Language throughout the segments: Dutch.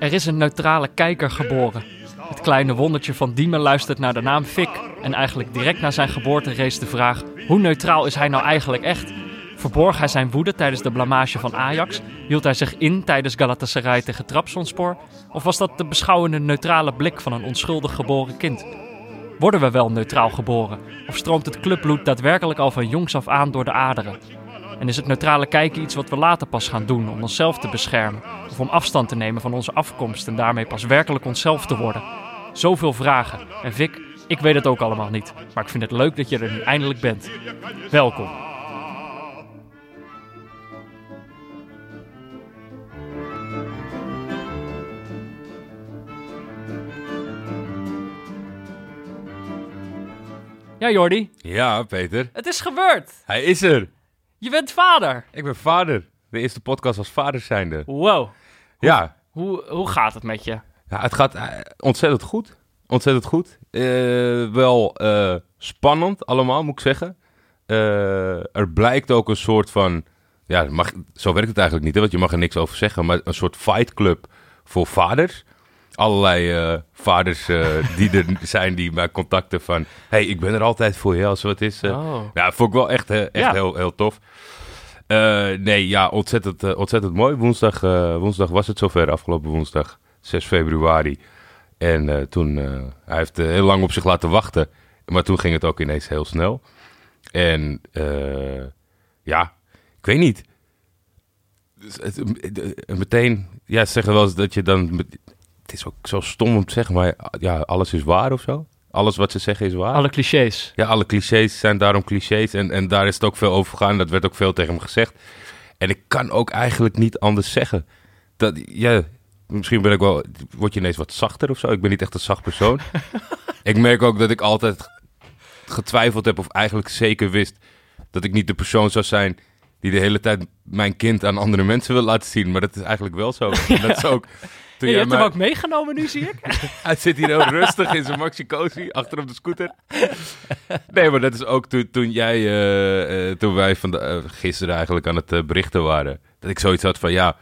Er is een neutrale kijker geboren. Het kleine wondertje van Diemen luistert naar de naam Fik. En eigenlijk direct na zijn geboorte rees de vraag: hoe neutraal is hij nou eigenlijk echt? Verborg hij zijn woede tijdens de blamage van Ajax? Hield hij zich in tijdens Galatasaray tegen Trabzonspor? Of was dat de beschouwende neutrale blik van een onschuldig geboren kind? Worden we wel neutraal geboren? Of stroomt het clubbloed daadwerkelijk al van jongs af aan door de aderen? En is het neutrale kijken iets wat we later pas gaan doen om onszelf te beschermen? Of om afstand te nemen van onze afkomst en daarmee pas werkelijk onszelf te worden? Zoveel vragen. En Vic, ik weet het ook allemaal niet. Maar ik vind het leuk dat je er nu eindelijk bent. Welkom. Ja, Jordi, Ja, Peter. het is gebeurd. Hij is er. Je bent vader. Ik ben vader. De eerste podcast als vader zijnde. Wow. Ja. Hoe, hoe gaat het met je? ja, het gaat eh, ontzettend goed. Ontzettend goed. Eh, wel eh, spannend allemaal, moet ik zeggen. Er blijkt ook een soort van... Ja, mag, zo werkt het eigenlijk niet, hè, want je mag er niks over zeggen. Maar een soort fight club voor vaders. Allerlei eh, vaders eh, die er zijn die mij contacten van... hey, ik ben er altijd voor je als wat is. eh. Oh. Ja, vond ik wel echt, echt Ja. heel, heel tof. Nee, ja, ontzettend, ontzettend mooi. Woensdag, woensdag was het zover, afgelopen woensdag, 6 februari. En toen, hij heeft heel lang op zich laten wachten. Maar toen ging het ook ineens heel snel. En ja, ik weet niet. Dus meteen, ja, ze zeggen wel eens dat je dan... Het is ook zo stom om te zeggen, maar ja, alles is waar of zo. Alles wat ze zeggen is waar. Alle clichés. Ja, alle clichés zijn daarom clichés. En, en daar is het ook veel over gegaan. Dat werd ook veel tegen hem gezegd. En ik kan ook eigenlijk niet anders zeggen. Dat, ja, misschien ben ik wel... Word je ineens wat zachter of zo? Ik ben niet echt een zacht persoon. ik merk ook dat ik altijd getwijfeld heb of eigenlijk zeker wist... dat ik niet de persoon zou zijn die de hele tijd mijn kind aan andere mensen wil laten zien. Maar dat is eigenlijk wel zo. En dat is ook... Toen je hebt hem ook meegenomen nu, zie ik. hij zit hier heel rustig in zijn maxi cozy achter op de scooter. Nee, maar dat is ook toen, toen jij, eh, eh, toen wij van de, eh, gisteren eigenlijk aan het berichten waren. Dat ik zoiets had van ja,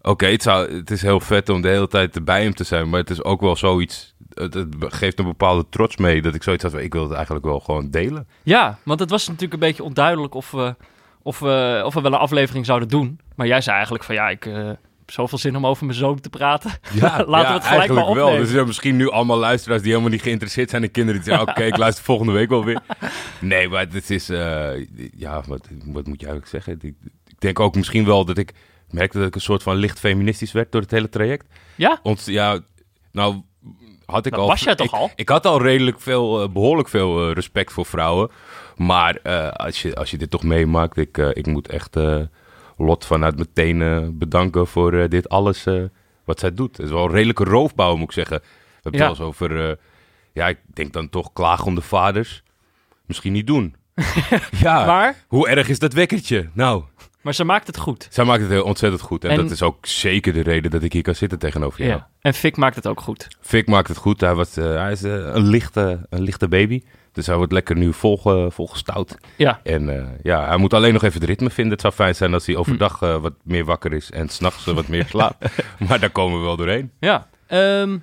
oké, het, is heel vet om de hele tijd bij hem te zijn. Maar het is ook wel zoiets, het, het geeft een bepaalde trots mee. Dat ik zoiets had van ik wil het eigenlijk wel gewoon delen. Ja, want het was natuurlijk een beetje onduidelijk of we, of we, of we wel een aflevering zouden doen. Maar jij zei eigenlijk van ja, ik heb zoveel zin om over mijn zoon te praten. Laten we het gelijk maar eigenlijk wel. opnemen. Dus er zijn misschien nu allemaal luisteraars die helemaal niet geïnteresseerd zijn in kinderen. Die zeggen, oké, ik luister volgende week wel weer. Nee, maar het is... eh, ja, wat, wat moet je eigenlijk zeggen? Ik, ik denk ook misschien wel dat ik merkte dat ik een soort van licht feministisch werd door het hele traject. Ja? Ont, ja, nou had ik al... was jij toch ik, al? Ik had al redelijk veel, eh, behoorlijk veel eh, respect voor vrouwen. Maar als, je, als je dit toch meemaakt, ik, ik moet echt Lot vanuit meteen eh, bedanken voor eh, dit alles eh, wat zij doet. Het is wel een redelijke roofbouw, moet ik zeggen. We hebben Ja. het wel eens over, ja, ik denk dan toch klagende vaders. Misschien niet doen. ja, Maar, hoe erg is dat wekkertje? Nou, maar ze maakt het goed. zij maakt het heel ontzettend goed. En, En- dat is ook zeker de reden dat ik hier kan zitten tegenover jou. Ja. En Fik maakt het ook goed. Fik maakt het goed. Hij, was, hij is een, lichte, een lichte baby. Dus hij wordt lekker nu volge, volgestout. Ja. En eh, ja, hij moet alleen nog even het ritme vinden. Het zou fijn zijn als hij overdag Hm. eh, wat meer wakker is en s'nachts uh, wat meer slaapt. maar daar komen we wel doorheen. Ja. Ehm,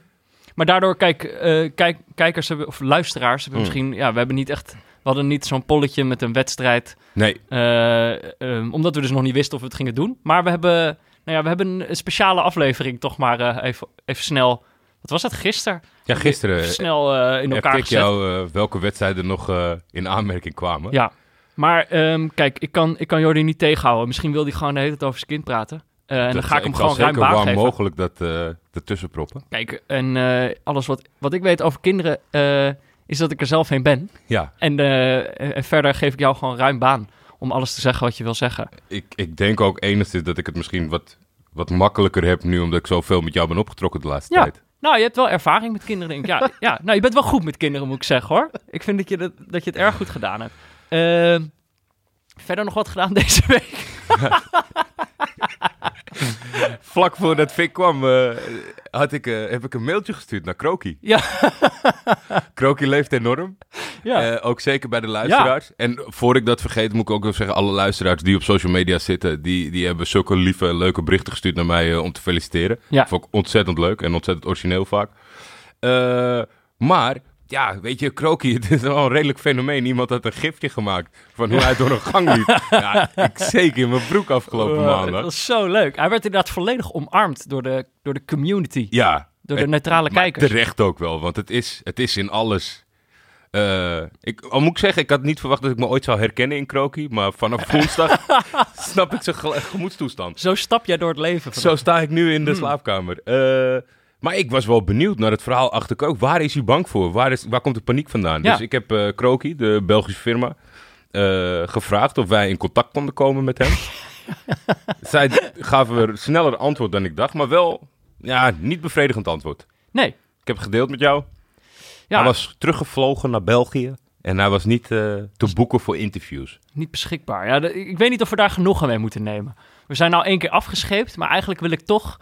maar daardoor, kijk, eh, kijk, kijkers hebben, of luisteraars hebben Mm. misschien, ja, we hebben niet echt, we hadden niet zo'n polletje met een wedstrijd, Nee, eh, ehm, omdat we dus nog niet wisten of we het gingen doen. Maar we hebben, nou ja, we hebben een speciale aflevering toch maar eh, even, even snel, wat was het, gisteren? ja, gisteren Even snel eh, in elkaar ik gezet. jou eh, welke wedstrijden nog eh, in aanmerking kwamen. Ja, maar ehm, kijk, ik kan, ik kan Jordi niet tegenhouden. Misschien wil hij gewoon de hele tijd over zijn kind praten. Eh, en dan Dat- ga ik hem gewoon ruim baan geven. mogelijk dat eh ertussen proppen. Kijk, en eh, alles wat, wat ik weet over kinderen eh, is dat ik er zelf een ben. Ja, En, eh, en verder geef ik jou gewoon ruim baan om alles te zeggen wat je wil zeggen. ik, ik denk ook enigszins dat ik het misschien wat, wat makkelijker heb nu... omdat ik zoveel met jou ben opgetrokken de laatste Ja. tijd. Nou, je hebt wel ervaring met kinderen, denk ik. Ja, ja, nou, je bent wel goed met kinderen, moet ik zeggen, hoor. Ik vind dat je, dat, dat je het erg goed gedaan hebt. Ehm, verder nog wat gedaan deze week? Vlak voordat Fik kwam, eh, had ik, eh, heb ik een mailtje gestuurd naar Kroki. Ja. Kroki leeft enorm. Ja. Eh, ook zeker bij de luisteraars. En voor ik dat vergeet, moet ik ook nog zeggen... alle luisteraars die op social media zitten... die, die hebben zulke lieve, leuke berichten gestuurd naar mij om te feliciteren. Ja. Vond ik ontzettend leuk en ontzettend origineel vaak. Maar, ja, weet je, Kroki, het is wel een redelijk fenomeen. Iemand had een gifje gemaakt van hoe hij door een gang liep. Ja, ik zeker in mijn broek afgelopen Wow, maandag. dat was zo leuk. Hij werd inderdaad volledig omarmd door de, door de community. Ja. Door de neutrale kijkers. Terecht ook wel, want het is, het is in alles. Eh, ik, al moet ik zeggen, ik had niet verwacht dat ik me ooit zou herkennen in Kroki. Maar vanaf woensdag snap ik zijn gemoedstoestand. Zo stap jij door het leven. Zo sta ik nu in de Hmm. slaapkamer. Eh, maar ik was wel benieuwd naar het verhaal achter Kroki. Waar is hij bang voor? Waar, is, waar komt de paniek vandaan? Ja. Dus ik heb eh Kroki, de Belgische firma, eh, gevraagd of wij in contact konden komen met hem. Zij gaven sneller antwoord dan ik dacht, maar wel ja, niet bevredigend antwoord. Nee. Ik heb gedeeld met jou. Ja, Hij was teruggevlogen naar België. En hij was niet eh, te boeken voor interviews. niet beschikbaar. Ja, de- ik weet niet of we daar genoegen mee moeten nemen. We zijn nou één keer afgescheept, maar eigenlijk wil ik toch...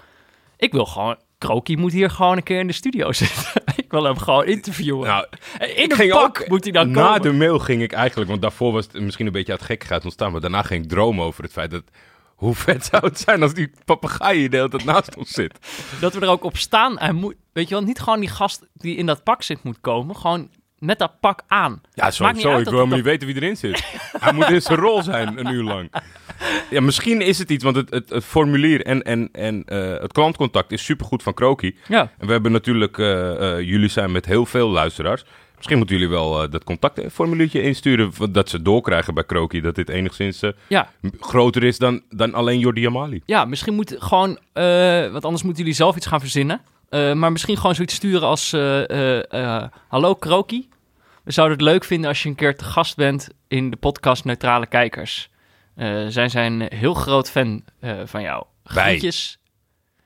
Ik wil gewoon... Kroki moet hier gewoon een keer in de studio zitten. ik wil hem gewoon interviewen. Nou, in ik ging pak ook moet hij dan na komen. de mail ging ik eigenlijk, want daarvoor was het misschien een beetje uit gekkigheid ontstaan. Maar daarna ging ik dromen over het feit dat. Hoe vet zou het zijn als die papegaai hier de hele tijd naast ons zit? Dat we er ook op staan. Moet, weet je wel, niet gewoon die gast die in dat pak zit moet komen. Gewoon met dat pak aan. Ja, uit Ik wil helemaal niet weten wie erin zit. Hij moet in zijn rol zijn, een uur lang. Ja, misschien is het iets, want het, het, het formulier en, en, en eh, het klantcontact is supergoed van Kroki. Ja, En we hebben natuurlijk, eh, eh, jullie zijn met heel veel luisteraars. Misschien moeten jullie wel dat contactformuliertje insturen, dat ze doorkrijgen bij Kroki, dat dit enigszins ja. groter is dan, dan alleen Jordi Amali. ja misschien moet gewoon... want anders moeten jullie zelf iets gaan verzinnen. Eh, maar misschien gewoon zoiets sturen als... eh, eh, Hallo Kroki. We zouden het leuk vinden als je een keer te gast bent in de podcast Neutrale Kijkers. Zij zijn een heel groot fan van jou. Groetjes.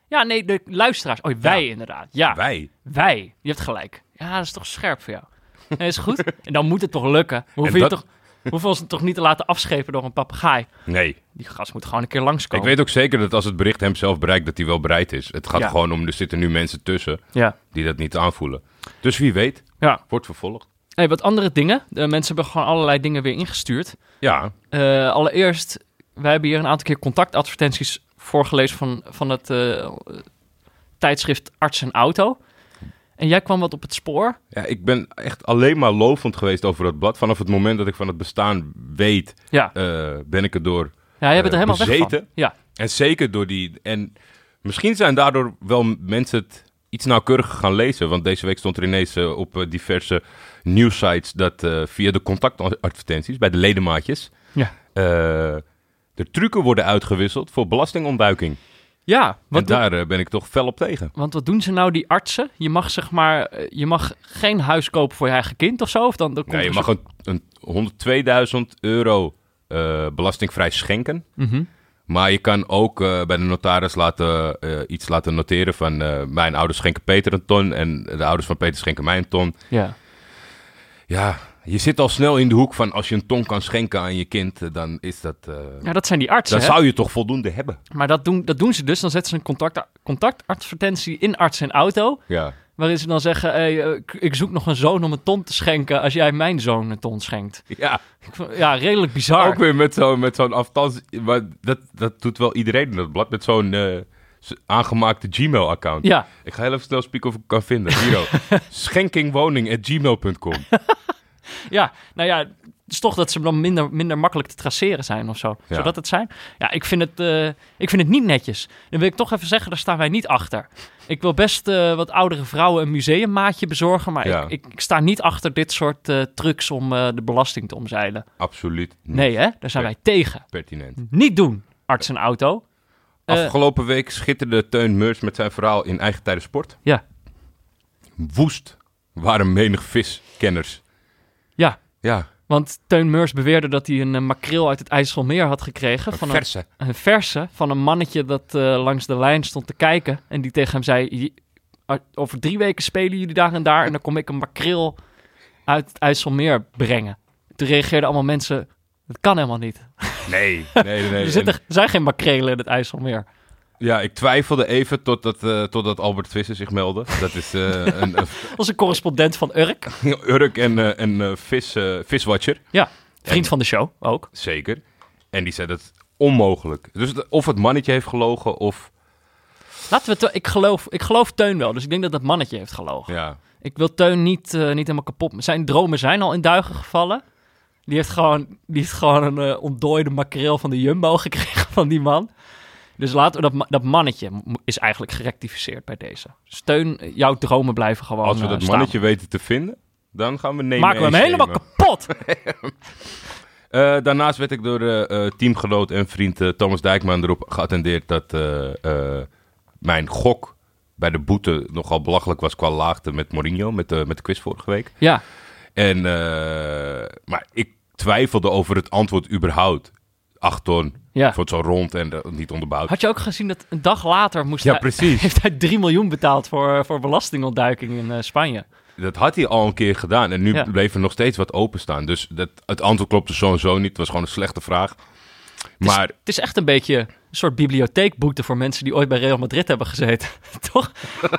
Ja, nee, de luisteraars. Oh, wij inderdaad. Ja, Wij. Wij, je hebt gelijk. Ja, dat is toch scherp voor jou. Nee, is goed. En dan moet het toch lukken. En je dat- toch, hoeven ons toch niet te laten afschepen door een papegaai. Nee. Die gast moet gewoon een keer Ik langskomen. weet ook zeker dat als het bericht hem zelf bereikt, dat hij wel bereid is. Het gaat Ja. gewoon om, er zitten nu mensen tussen Ja. die dat niet aanvoelen. Dus wie weet, ja. wordt vervolgd. Hey, wat andere dingen. De mensen hebben gewoon allerlei dingen weer ingestuurd. Ja, Eh, allereerst, wij hebben hier een aantal keer contactadvertenties voorgelezen van, van het eh, tijdschrift Arts en Auto. En jij kwam wat op het spoor. ja, ik ben echt alleen maar lovend geweest over dat blad. Vanaf het moment dat ik van het bestaan weet, Ja, eh, ben ik er door. ja jij bent er eh, helemaal weg van. bezeten. Ja, En zeker door die... En misschien zijn daardoor wel mensen het iets nauwkeuriger gaan lezen. Want deze week stond er ineens eh, op diverse nieuwsites dat via de contactadvertenties bij de ledemaatjes... ja. de trucken worden uitgewisseld voor belastingontduiking. Ja doe- daar eh, ben ik toch fel op tegen. Want wat doen ze nou, die artsen? Je mag zeg maar, eh, je mag geen huis kopen voor je eigen kind of zo? Of dan, dan komt Nee, je mag een, een 102.000 euro eh, belastingvrij schenken. Mhm. Maar je kan ook bij de notaris laten, iets laten noteren van... mijn ouders schenken Peter een ton en de ouders van Peter schenken mij een ton. Ja. Ja, je zit al snel in de hoek van als je een ton kan schenken aan je kind... eh, dan is dat... eh, ja, dat zijn die artsen. dan hè? zou je toch voldoende hebben. Maar dat doen, dat doen ze dus. Dan zetten ze een contact, contactadvertentie in arts en auto. Ja, Waarin ze dan zeggen: hey, eh, ik- zoek nog een zoon om een ton te schenken. als jij mijn zoon een ton schenkt. ja. Ja, redelijk bizar. ook weer met zo'n met zo'n afstand... Maar dat, dat doet wel iedereen in dat blad met zo'n... aangemaakte Gmail-account. Ja, Ik ga heel even snel spieken of ik kan vinden. Hier. Schenkingwoning.gmail.com. ja, nou ja, het is toch dat ze dan minder, minder makkelijk te traceren zijn of zo. Ja. Zodat het zijn. Ja, ik vind het, eh, ik vind het niet netjes. Dan wil ik toch even zeggen, daar staan wij niet achter. Ik wil best eh, wat oudere vrouwen een museummaatje bezorgen, maar Ja. ik, ik, ik sta niet achter dit soort eh, trucs om de belasting te omzeilen. Absoluut niet Nee, hè? Daar zijn wij tegen. pertinent. Niet doen, arts en auto. Afgelopen week schitterde Teun Meurs met zijn verhaal in Eigen Tijden Sport. ja, Woest waren menig viskenners. Ja, Ja, want Teun Meurs beweerde dat hij een eh, makreel uit het IJsselmeer had gekregen. een van verse. een, een verse van een mannetje dat eh, langs de lijn stond te kijken. En die tegen hem zei, "Je- ah, over drie weken spelen jullie daar en daar. En dan kom ik een makreel uit het IJsselmeer brengen. Toen reageerden allemaal mensen, dat kan helemaal niet. Nee, nee, nee. er, zitten, er zijn geen makrelen in het IJsselmeer. Ja, ik twijfelde even totdat, eh totdat Albert Visser zich meldde. Dat is eh, een, een Onze correspondent van Urk. Urk en eh, een eh, vis, eh, viswatcher. Ja, vriend van de show ook. Zeker. En die zei dat onmogelijk. Dus het- of het mannetje heeft gelogen of... Laten we ik, geloof, ik geloof Teun wel, dus ik denk dat dat mannetje heeft gelogen. Ja, Ik wil Teun niet, eh, niet helemaal kapot. Zijn dromen zijn al in duigen gevallen. Die heeft gewoon, die heeft gewoon een eh, ontdooide makreel van de Jumbo gekregen van die man. Dus laten we dat, dat mannetje is eigenlijk gerectificeerd bij deze. Steun, jouw dromen blijven gewoon als we eh, dat mannetje weten te vinden, dan gaan we nemen Maken we hem helemaal kapot. Eh, daarnaast werd ik door eh, teamgenoot en vriend Thomas Dijkman erop geattendeerd dat mijn gok bij de boete nogal belachelijk was qua laagte met Mourinho, met de, met de quiz vorige week. Ja, En, maar ik twijfelde over het antwoord überhaupt. Acht ton, ja. voor het zo rond en niet onderbouwd. Had je ook gezien dat een dag later moest Ja, hij, precies. heeft hij 3 miljoen betaald voor, voor belastingontduiking in eh, Spanje? Dat had hij al een keer gedaan en nu Ja. bleef er nog steeds wat openstaan. Dus dat, het antwoord klopte sowieso niet. Het was gewoon een slechte vraag. Maar Het is echt een beetje een soort bibliotheekboete voor mensen die ooit bij Real Madrid hebben gezeten. Toch?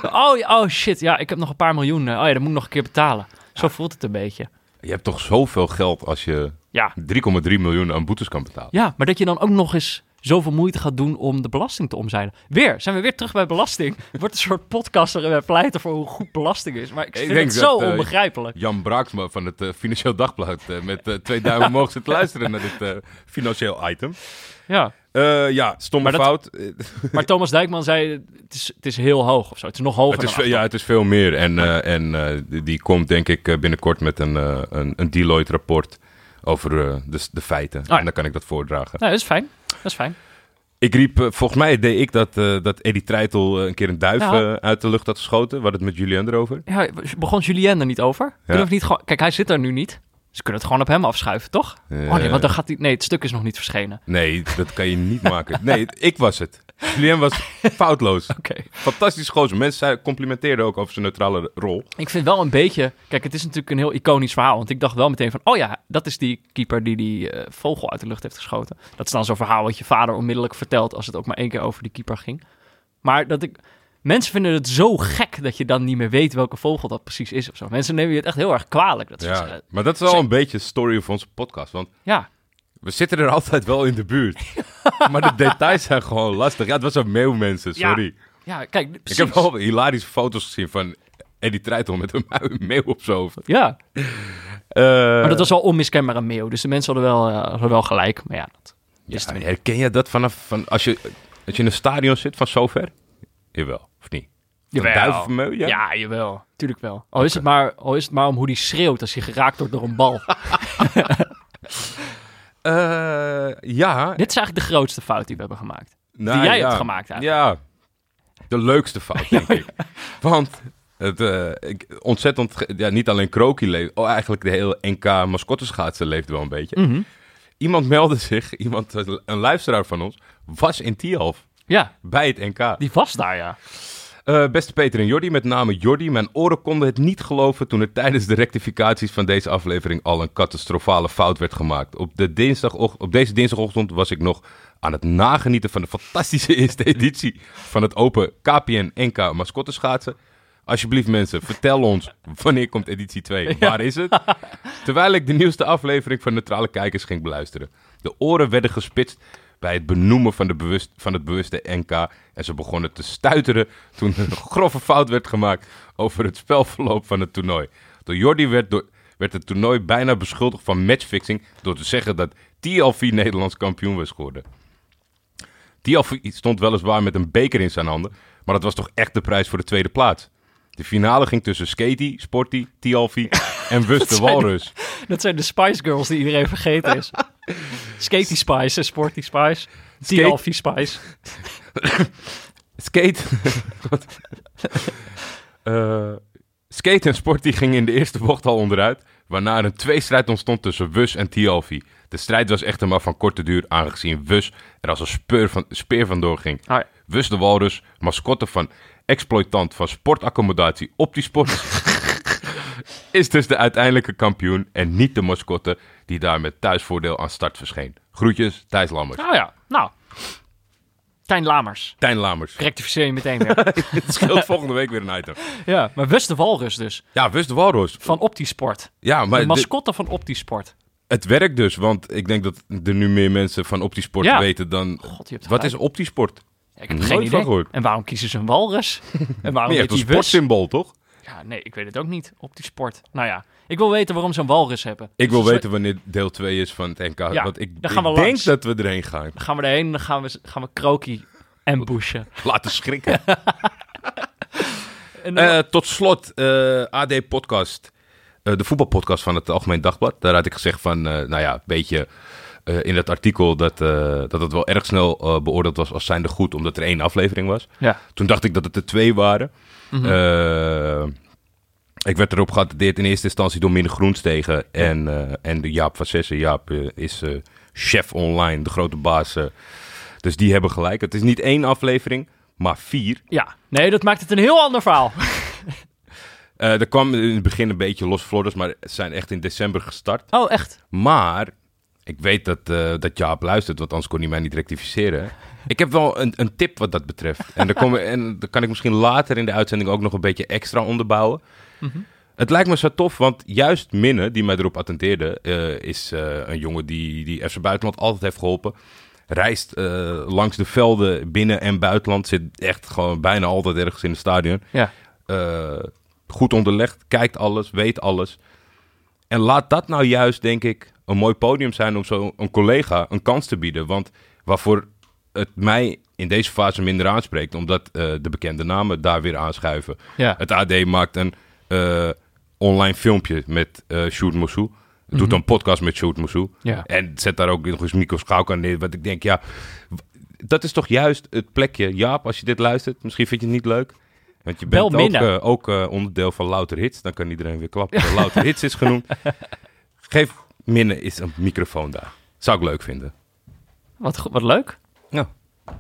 Oh, oh shit, ja, ik heb nog een paar miljoen. Oh ja, dat moet ik nog een keer betalen. Zo voelt het een beetje. je hebt toch zoveel geld als je Ja. 3,3 miljoen aan boetes kan betalen. ja, maar dat je dan ook nog eens zoveel moeite gaat doen om de belasting te omzeilen. Weer, zijn we weer terug bij belasting. Wordt een soort podcast waarin wij pleiten voor hoe goed belasting is. Maar ik vind denk het zo dat, eh, onbegrijpelijk. Jan Braaksma van het eh, Financieel Dagblad eh, met twee duimen omhoog zit te luisteren naar dit financieel item. Ja. Ja, stomme Maar fout. Maar Thomas Dijkman zei, het is, het is heel hoog of zo. Het is nog hoger Het is, dan ja, het is veel meer. En, en die, komt denk ik binnenkort met een, een, een Deloitte-rapport over eh, de, de feiten. ja. En dan kan ik dat voordragen. Nou, dat is fijn. Dat is fijn. Ik riep, eh, volgens mij deed ik dat, eh dat Eddie Treitel een keer een duif Ja. uit de lucht had geschoten. We hadden het met Julian erover. Ja, begon Julien er niet over? Kunnen we niet gewoon... Kijk, hij zit er nu niet. Ze kunnen het gewoon op hem afschuiven, toch? Oh nee, want dan gaat hij... Nee, het stuk is nog niet verschenen. Nee, dat kan je niet maken. Nee, ik was het. Julien was foutloos. Oké. Fantastisch gozer. Mensen complimenteerden ook over zijn neutrale rol. Ik vind wel een beetje... Kijk, het is natuurlijk een heel iconisch verhaal. Want ik dacht wel meteen van... Oh ja, dat is die keeper die die eh, vogel uit de lucht heeft geschoten. Dat is dan zo'n verhaal wat je vader onmiddellijk vertelt... als het ook maar één keer over die keeper ging. Maar dat ik... Mensen vinden het zo gek dat je dan niet meer weet welke vogel dat precies is of zo. Mensen nemen je het echt heel erg kwalijk. Dat ze Ja, maar dat is wel een beetje de story van onze podcast. Want ja, we zitten er altijd wel in de buurt. maar de details zijn gewoon lastig. Ja, het was een meeuw, mensen. Sorry. ja, kijk, ik heb wel hilarische foto's gezien van Eddie Treitel met een meeuw op zijn hoofd. Ja, Eh, maar dat was wel onmiskenbaar een meeuw. Dus de mensen hadden wel, eh, hadden wel gelijk. Maar ja, dat ja, herken je dat vanaf van als, je, als je in een stadion zit van zover? Jawel, of niet? Jawel. duif of een meeuw? Ja. Ja, jawel. Tuurlijk wel. Al is, het maar, al is het maar om hoe die schreeuwt als hij geraakt wordt door een bal. Eh, ja. Dit is eigenlijk de grootste fout die we hebben gemaakt. Nou, die jij ja. hebt gemaakt eigenlijk. Ja, de leukste fout, denk ik. Want het, eh, ik, ontzettend, ja, niet alleen Kroki leeft, oh, eigenlijk de hele NK mascotteschaatsen leeft wel een beetje. Mhm. Iemand meldde zich, iemand, een luisteraar van ons, was in Tialf Ja, bij het NK. die was daar, ja. Eh, beste Peter en Jordi, met name Jordi. Mijn oren konden het niet geloven toen er tijdens de rectificaties van deze aflevering al een catastrofale fout werd gemaakt. Op, de dinsdag, op deze dinsdagochtend was ik nog aan het nagenieten van de fantastische eerste editie van het open KPN NK mascotteschaatsen. Alsjeblieft mensen, vertel ons, wanneer komt editie 2? Waar is het? Terwijl ik de nieuwste aflevering van Neutrale Kijkers ging beluisteren. De oren werden gespitst bij het benoemen van, de bewust, van het bewuste NK. En ze begonnen te stuiteren toen er een grove fout werd gemaakt over het spelverloop van het toernooi. Door Jordi werd, door, werd het toernooi bijna beschuldigd van matchfixing door te zeggen dat TLV Nederlands kampioen was geworden. TLV stond weliswaar met een beker in zijn handen, maar dat was toch echt de prijs voor de tweede plaats. De finale ging tussen Skaty, Sporty, TLV en Wust de Walrus. Dat zijn de Spice Girls die iedereen vergeten is. Skaty Spice, en Sporty Spice. TLV Spice. Skate. Eh, Skate en Sporty gingen in de eerste bocht al onderuit, waarna er een tweestrijd ontstond tussen Wus en Tialfi. De strijd was echter maar van korte duur, aangezien Wus er als een speur van, speer vandoor ging. Wus de Walrus, mascotte van exploitant van sportaccommodatie Optisport, is dus de uiteindelijke kampioen en niet de mascotte die daar met thuisvoordeel aan start verscheen. Groetjes, Thijs Lammers. Nou ja, nou. Tijn Lamers. Tijn Lamers. Rectificeer je meteen weer. Het scheelt volgende week weer een item. ja, maar West de Walrus dus. Ja, Wust de Walrus. Van Optisport. Ja, maar De mascotte van Optisport. het werkt dus, want ik denk dat er nu meer mensen van Optisport Ja. weten dan... God, Wat is Optisport? Ik heb Nooit geen idee. gehoord. En waarom kiezen ze een walrus? en waarom Meer heet een die sportsymbool, toch? Ja, nee, ik weet het ook niet. Optisport. Nou ja, ik wil weten waarom ze een walrus hebben. Ik wil Dus weten wanneer deel 2 is van het NK. Ja, want ik, dan gaan we ik denk langs. dat we erheen gaan. Dan gaan we erheen en dan gaan we, gaan we Kroki en bushen. Laten schrikken. En Eh, tot slot, eh, AD Podcast. Eh, de voetbalpodcast van het Algemeen Dagblad. Daar had ik gezegd van, nou ja, een beetje eh, in dat artikel dat, eh, dat het wel erg snel eh, beoordeeld was als zijnde goed, omdat er één aflevering was. ja. Toen dacht ik dat het er twee waren. Mhm. Ik werd erop geattendeerd in eerste instantie door Minne Groenstegen en, en de Jaap van Zessen. Jaap is chef online, de grote baas. dus die hebben gelijk. Het is niet één aflevering, maar vier. ja, nee, dat maakt het een heel ander verhaal. Er kwam in het begin een beetje los Floridas, maar ze zijn echt in december gestart. Oh, echt? Maar ik weet dat, eh, dat Jaap luistert, want anders kon hij mij niet rectificeren. Ik heb wel een, een tip wat dat betreft. En, daar en kan ik misschien later in de uitzending ook nog een beetje extra onderbouwen. Mhm. Het lijkt me zo tof, want juist Minne, die mij erop attenteerde, eh, is eh, een jongen die, die FC Buitenland altijd heeft geholpen. Reist langs de velden binnen en buitenland. Zit echt gewoon bijna altijd ergens in het stadion. Ja. Goed onderlegd, kijkt alles, weet alles. En laat dat nou juist, denk ik, een mooi podium zijn om zo een collega een kans te bieden. Want waarvoor het mij in deze fase minder aanspreekt, omdat eh, de bekende namen daar weer aanschuiven. Ja. Het AD maakt een eh, online filmpje met eh Sjoerd Moussou. Doet een podcast met Sjoerd Moussou. Ja. En zet daar ook nog eens Mico Schauka neer. Wat ik denk, ja, dat is toch juist het plekje. Jaap, als je dit luistert, misschien vind je het niet leuk. Want je bent ook, ook onderdeel van Louter Hits. Dan kan iedereen weer klappen. Louter Hits is genoemd. Geef Minne eens een microfoon daar. Zou ik leuk vinden. Wat, wat leuk. Ja.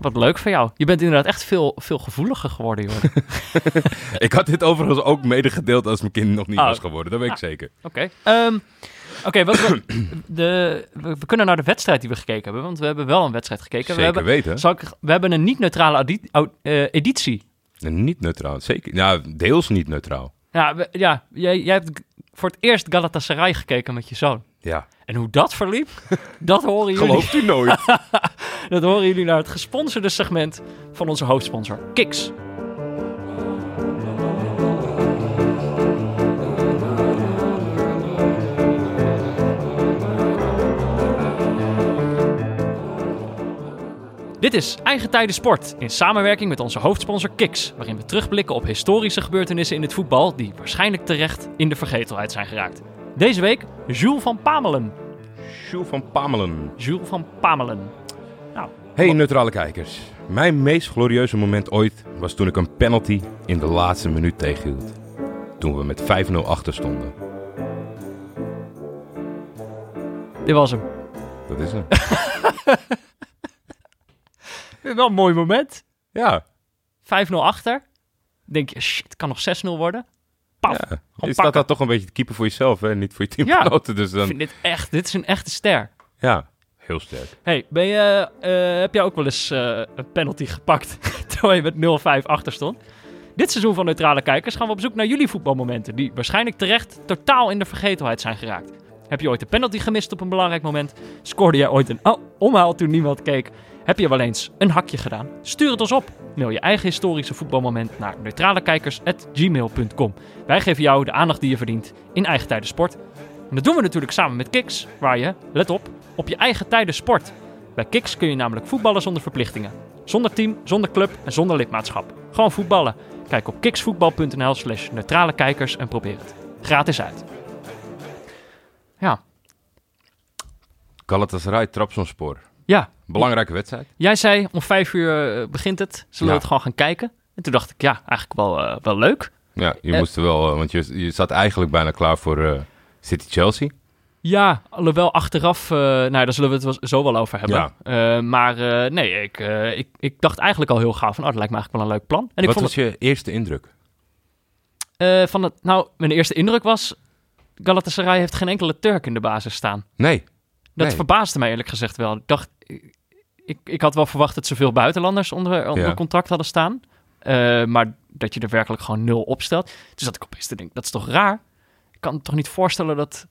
Wat leuk van jou. Je bent inderdaad echt veel, veel gevoeliger geworden, joh. Ik had dit overigens ook medegedeeld als mijn kind nog niet Oh. was geworden. Dat weet ik Ah. zeker. Oké. Ehm, Oké, we, we, kunnen naar de wedstrijd die we gekeken hebben, want we hebben wel een wedstrijd gekeken. Zeker we, hebben, weten. zal ik, we hebben een niet-neutrale eh, editie. En niet neutraal. Zeker. Ja, deels niet neutraal. Ja, ja jij, jij hebt voor het eerst Galatasaray gekeken met je zoon. Ja. En hoe dat verliep, dat horen jullie, Gelooft u nooit. dat horen jullie naar het gesponsorde segment van onze hoofdsponsor, Kiks. Dit is Eigen Tijden Sport in samenwerking met onze hoofdsponsor Kiks, waarin we terugblikken op historische gebeurtenissen in het voetbal die waarschijnlijk terecht in de vergetelheid zijn geraakt. Deze week Jules van Pamelen. Jules van Pamelen. Jules van Pamelen. Nou, Hey neutrale kijkers. Mijn meest glorieuze moment ooit was toen ik een penalty in de laatste minuut tegenhield. Toen we met 5-0 achter stonden. dit was hem. Dat is hem. Wel een mooi moment. Ja. 5-0 achter. Denk je, shit, kan nog 6-0 worden. Paf. ja. Je staat daar toch een beetje te keeper voor jezelf, hè? Niet voor je Ja. teamgenoten. Dus Ik dan, vind dit echt, dit is een echte ster. ja, heel sterk. Hey, ben je, eh, heb jij ook wel eens eh, een penalty gepakt terwijl je met 0-5 achter stond? Dit seizoen van Neutrale Kijkers gaan we op zoek naar jullie voetbalmomenten die waarschijnlijk terecht totaal in de vergetelheid zijn geraakt. Heb je ooit een penalty gemist op een belangrijk moment? Scoorde jij ooit een oh, omhaal toen niemand keek? Heb je wel eens een hakje gedaan? Stuur het ons op. Mail je eigen historische voetbalmoment naar neutralekijkers.gmail.com. Wij geven jou de aandacht die je verdient in eigen tijden sport. En dat doen we natuurlijk samen met Kiks, waar je, let op, op je eigen tijden sport. Bij Kiks kun je namelijk voetballen zonder verplichtingen. Zonder team, zonder club en zonder lidmaatschap. Gewoon voetballen. Kijk op kiksvoetbal.nl slash neutrale kijkers en probeer het. Gratis uit. Ja, Galatasaray, Trabzonspor. ja. Belangrijke wedstrijd. Jij zei om vijf uur eh, begint het. Zullen we het gewoon gaan kijken? En toen dacht ik, ja, eigenlijk wel, eh, wel leuk. Ja, je Eh. moest er wel, want je, je zat eigenlijk bijna klaar voor eh, City-Chelsea. Ja, alhoewel achteraf, nou, daar zullen we het zo wel over hebben. Ja. Maar nee, ik, ik, ik dacht eigenlijk al heel gaaf van, oh, dat lijkt me eigenlijk wel een leuk plan. En ik Wat vond was je eerste indruk? van het, nou, mijn eerste indruk was, Galatasaray heeft geen enkele Turk in de basis staan. Nee. Dat Nee. verbaasde mij eerlijk gezegd wel. Ik dacht, ik, ik had wel verwacht dat zoveel buitenlanders onder, onder Ja. contract hadden staan. Eh, maar dat je er werkelijk gewoon nul opstelt. Dus dat ik opeens te denken, dat is toch raar? Ik kan me toch niet voorstellen dat...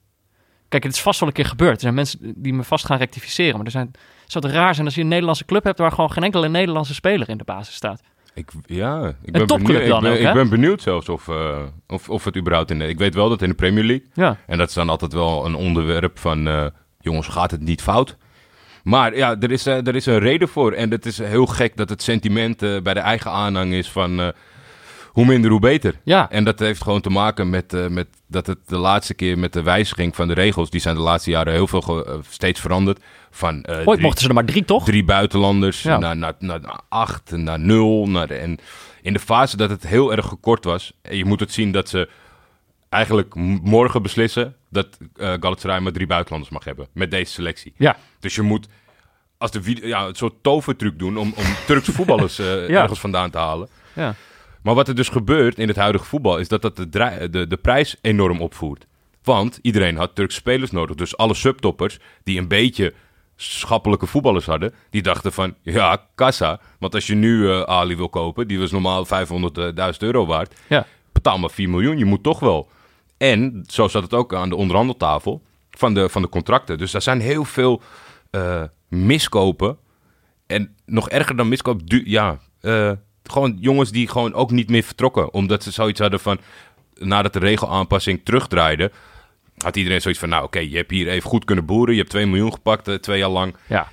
Kijk, het is vast wel een keer gebeurd. Er zijn mensen die me vast gaan rectificeren. Maar er zijn, zou het raar zijn als je een Nederlandse club hebt... waar gewoon geen enkele Nederlandse speler in de basis staat. Ik, ja, ik ben, benieuwd, ik, dan ben, ook, ik ben benieuwd zelfs of, eh, of, of het überhaupt in... Ik weet wel dat in de Premier League... Ja, En dat is dan altijd wel een onderwerp van... eh, jongens, gaat het niet fout? Maar ja, er is, eh, er is een reden voor. En het is heel gek dat het sentiment eh, bij de eigen aanhang is van... eh, hoe minder, hoe beter. ja. En dat heeft gewoon te maken met, met dat het de laatste keer met de wijziging van de regels... die zijn de laatste jaren heel veel steeds veranderd. Van Ooit drie- mochten ze er maar drie, toch? drie buitenlanders Ja. naar, naar, naar, naar acht, naar nul. Naar de, en in de fase dat het heel erg gekort was... en je moet het zien dat ze eigenlijk morgen beslissen... dat eh Galatasaray maar drie buitenlanders mag hebben met deze selectie. Ja, Dus je moet als de video, ja, een soort tovertruc doen... om, om Turkse voetballers eh, Ja. ergens vandaan te halen. ja. Maar wat er dus gebeurt in het huidige voetbal... is dat dat de, de prijs enorm opvoert. Want iedereen had Turkse spelers nodig. Dus alle subtoppers die een beetje schappelijke voetballers hadden... die dachten van, ja, kassa. Want als je nu eh, Ali wil kopen... die was normaal 500.000 euro waard... ja. betaal maar 4 miljoen, je moet toch wel. En zo zat het ook aan de onderhandeltafel van de, van de contracten. Dus daar zijn heel veel eh, miskopen. En nog erger dan miskoop, ja, eh, gewoon jongens die gewoon ook niet meer vertrokken. Omdat ze zoiets hadden van, nadat de regelaanpassing terugdraaide... had iedereen zoiets van, nou oké, je hebt hier even goed kunnen boeren. Je hebt 2 miljoen gepakt, eh, twee jaar lang. ja.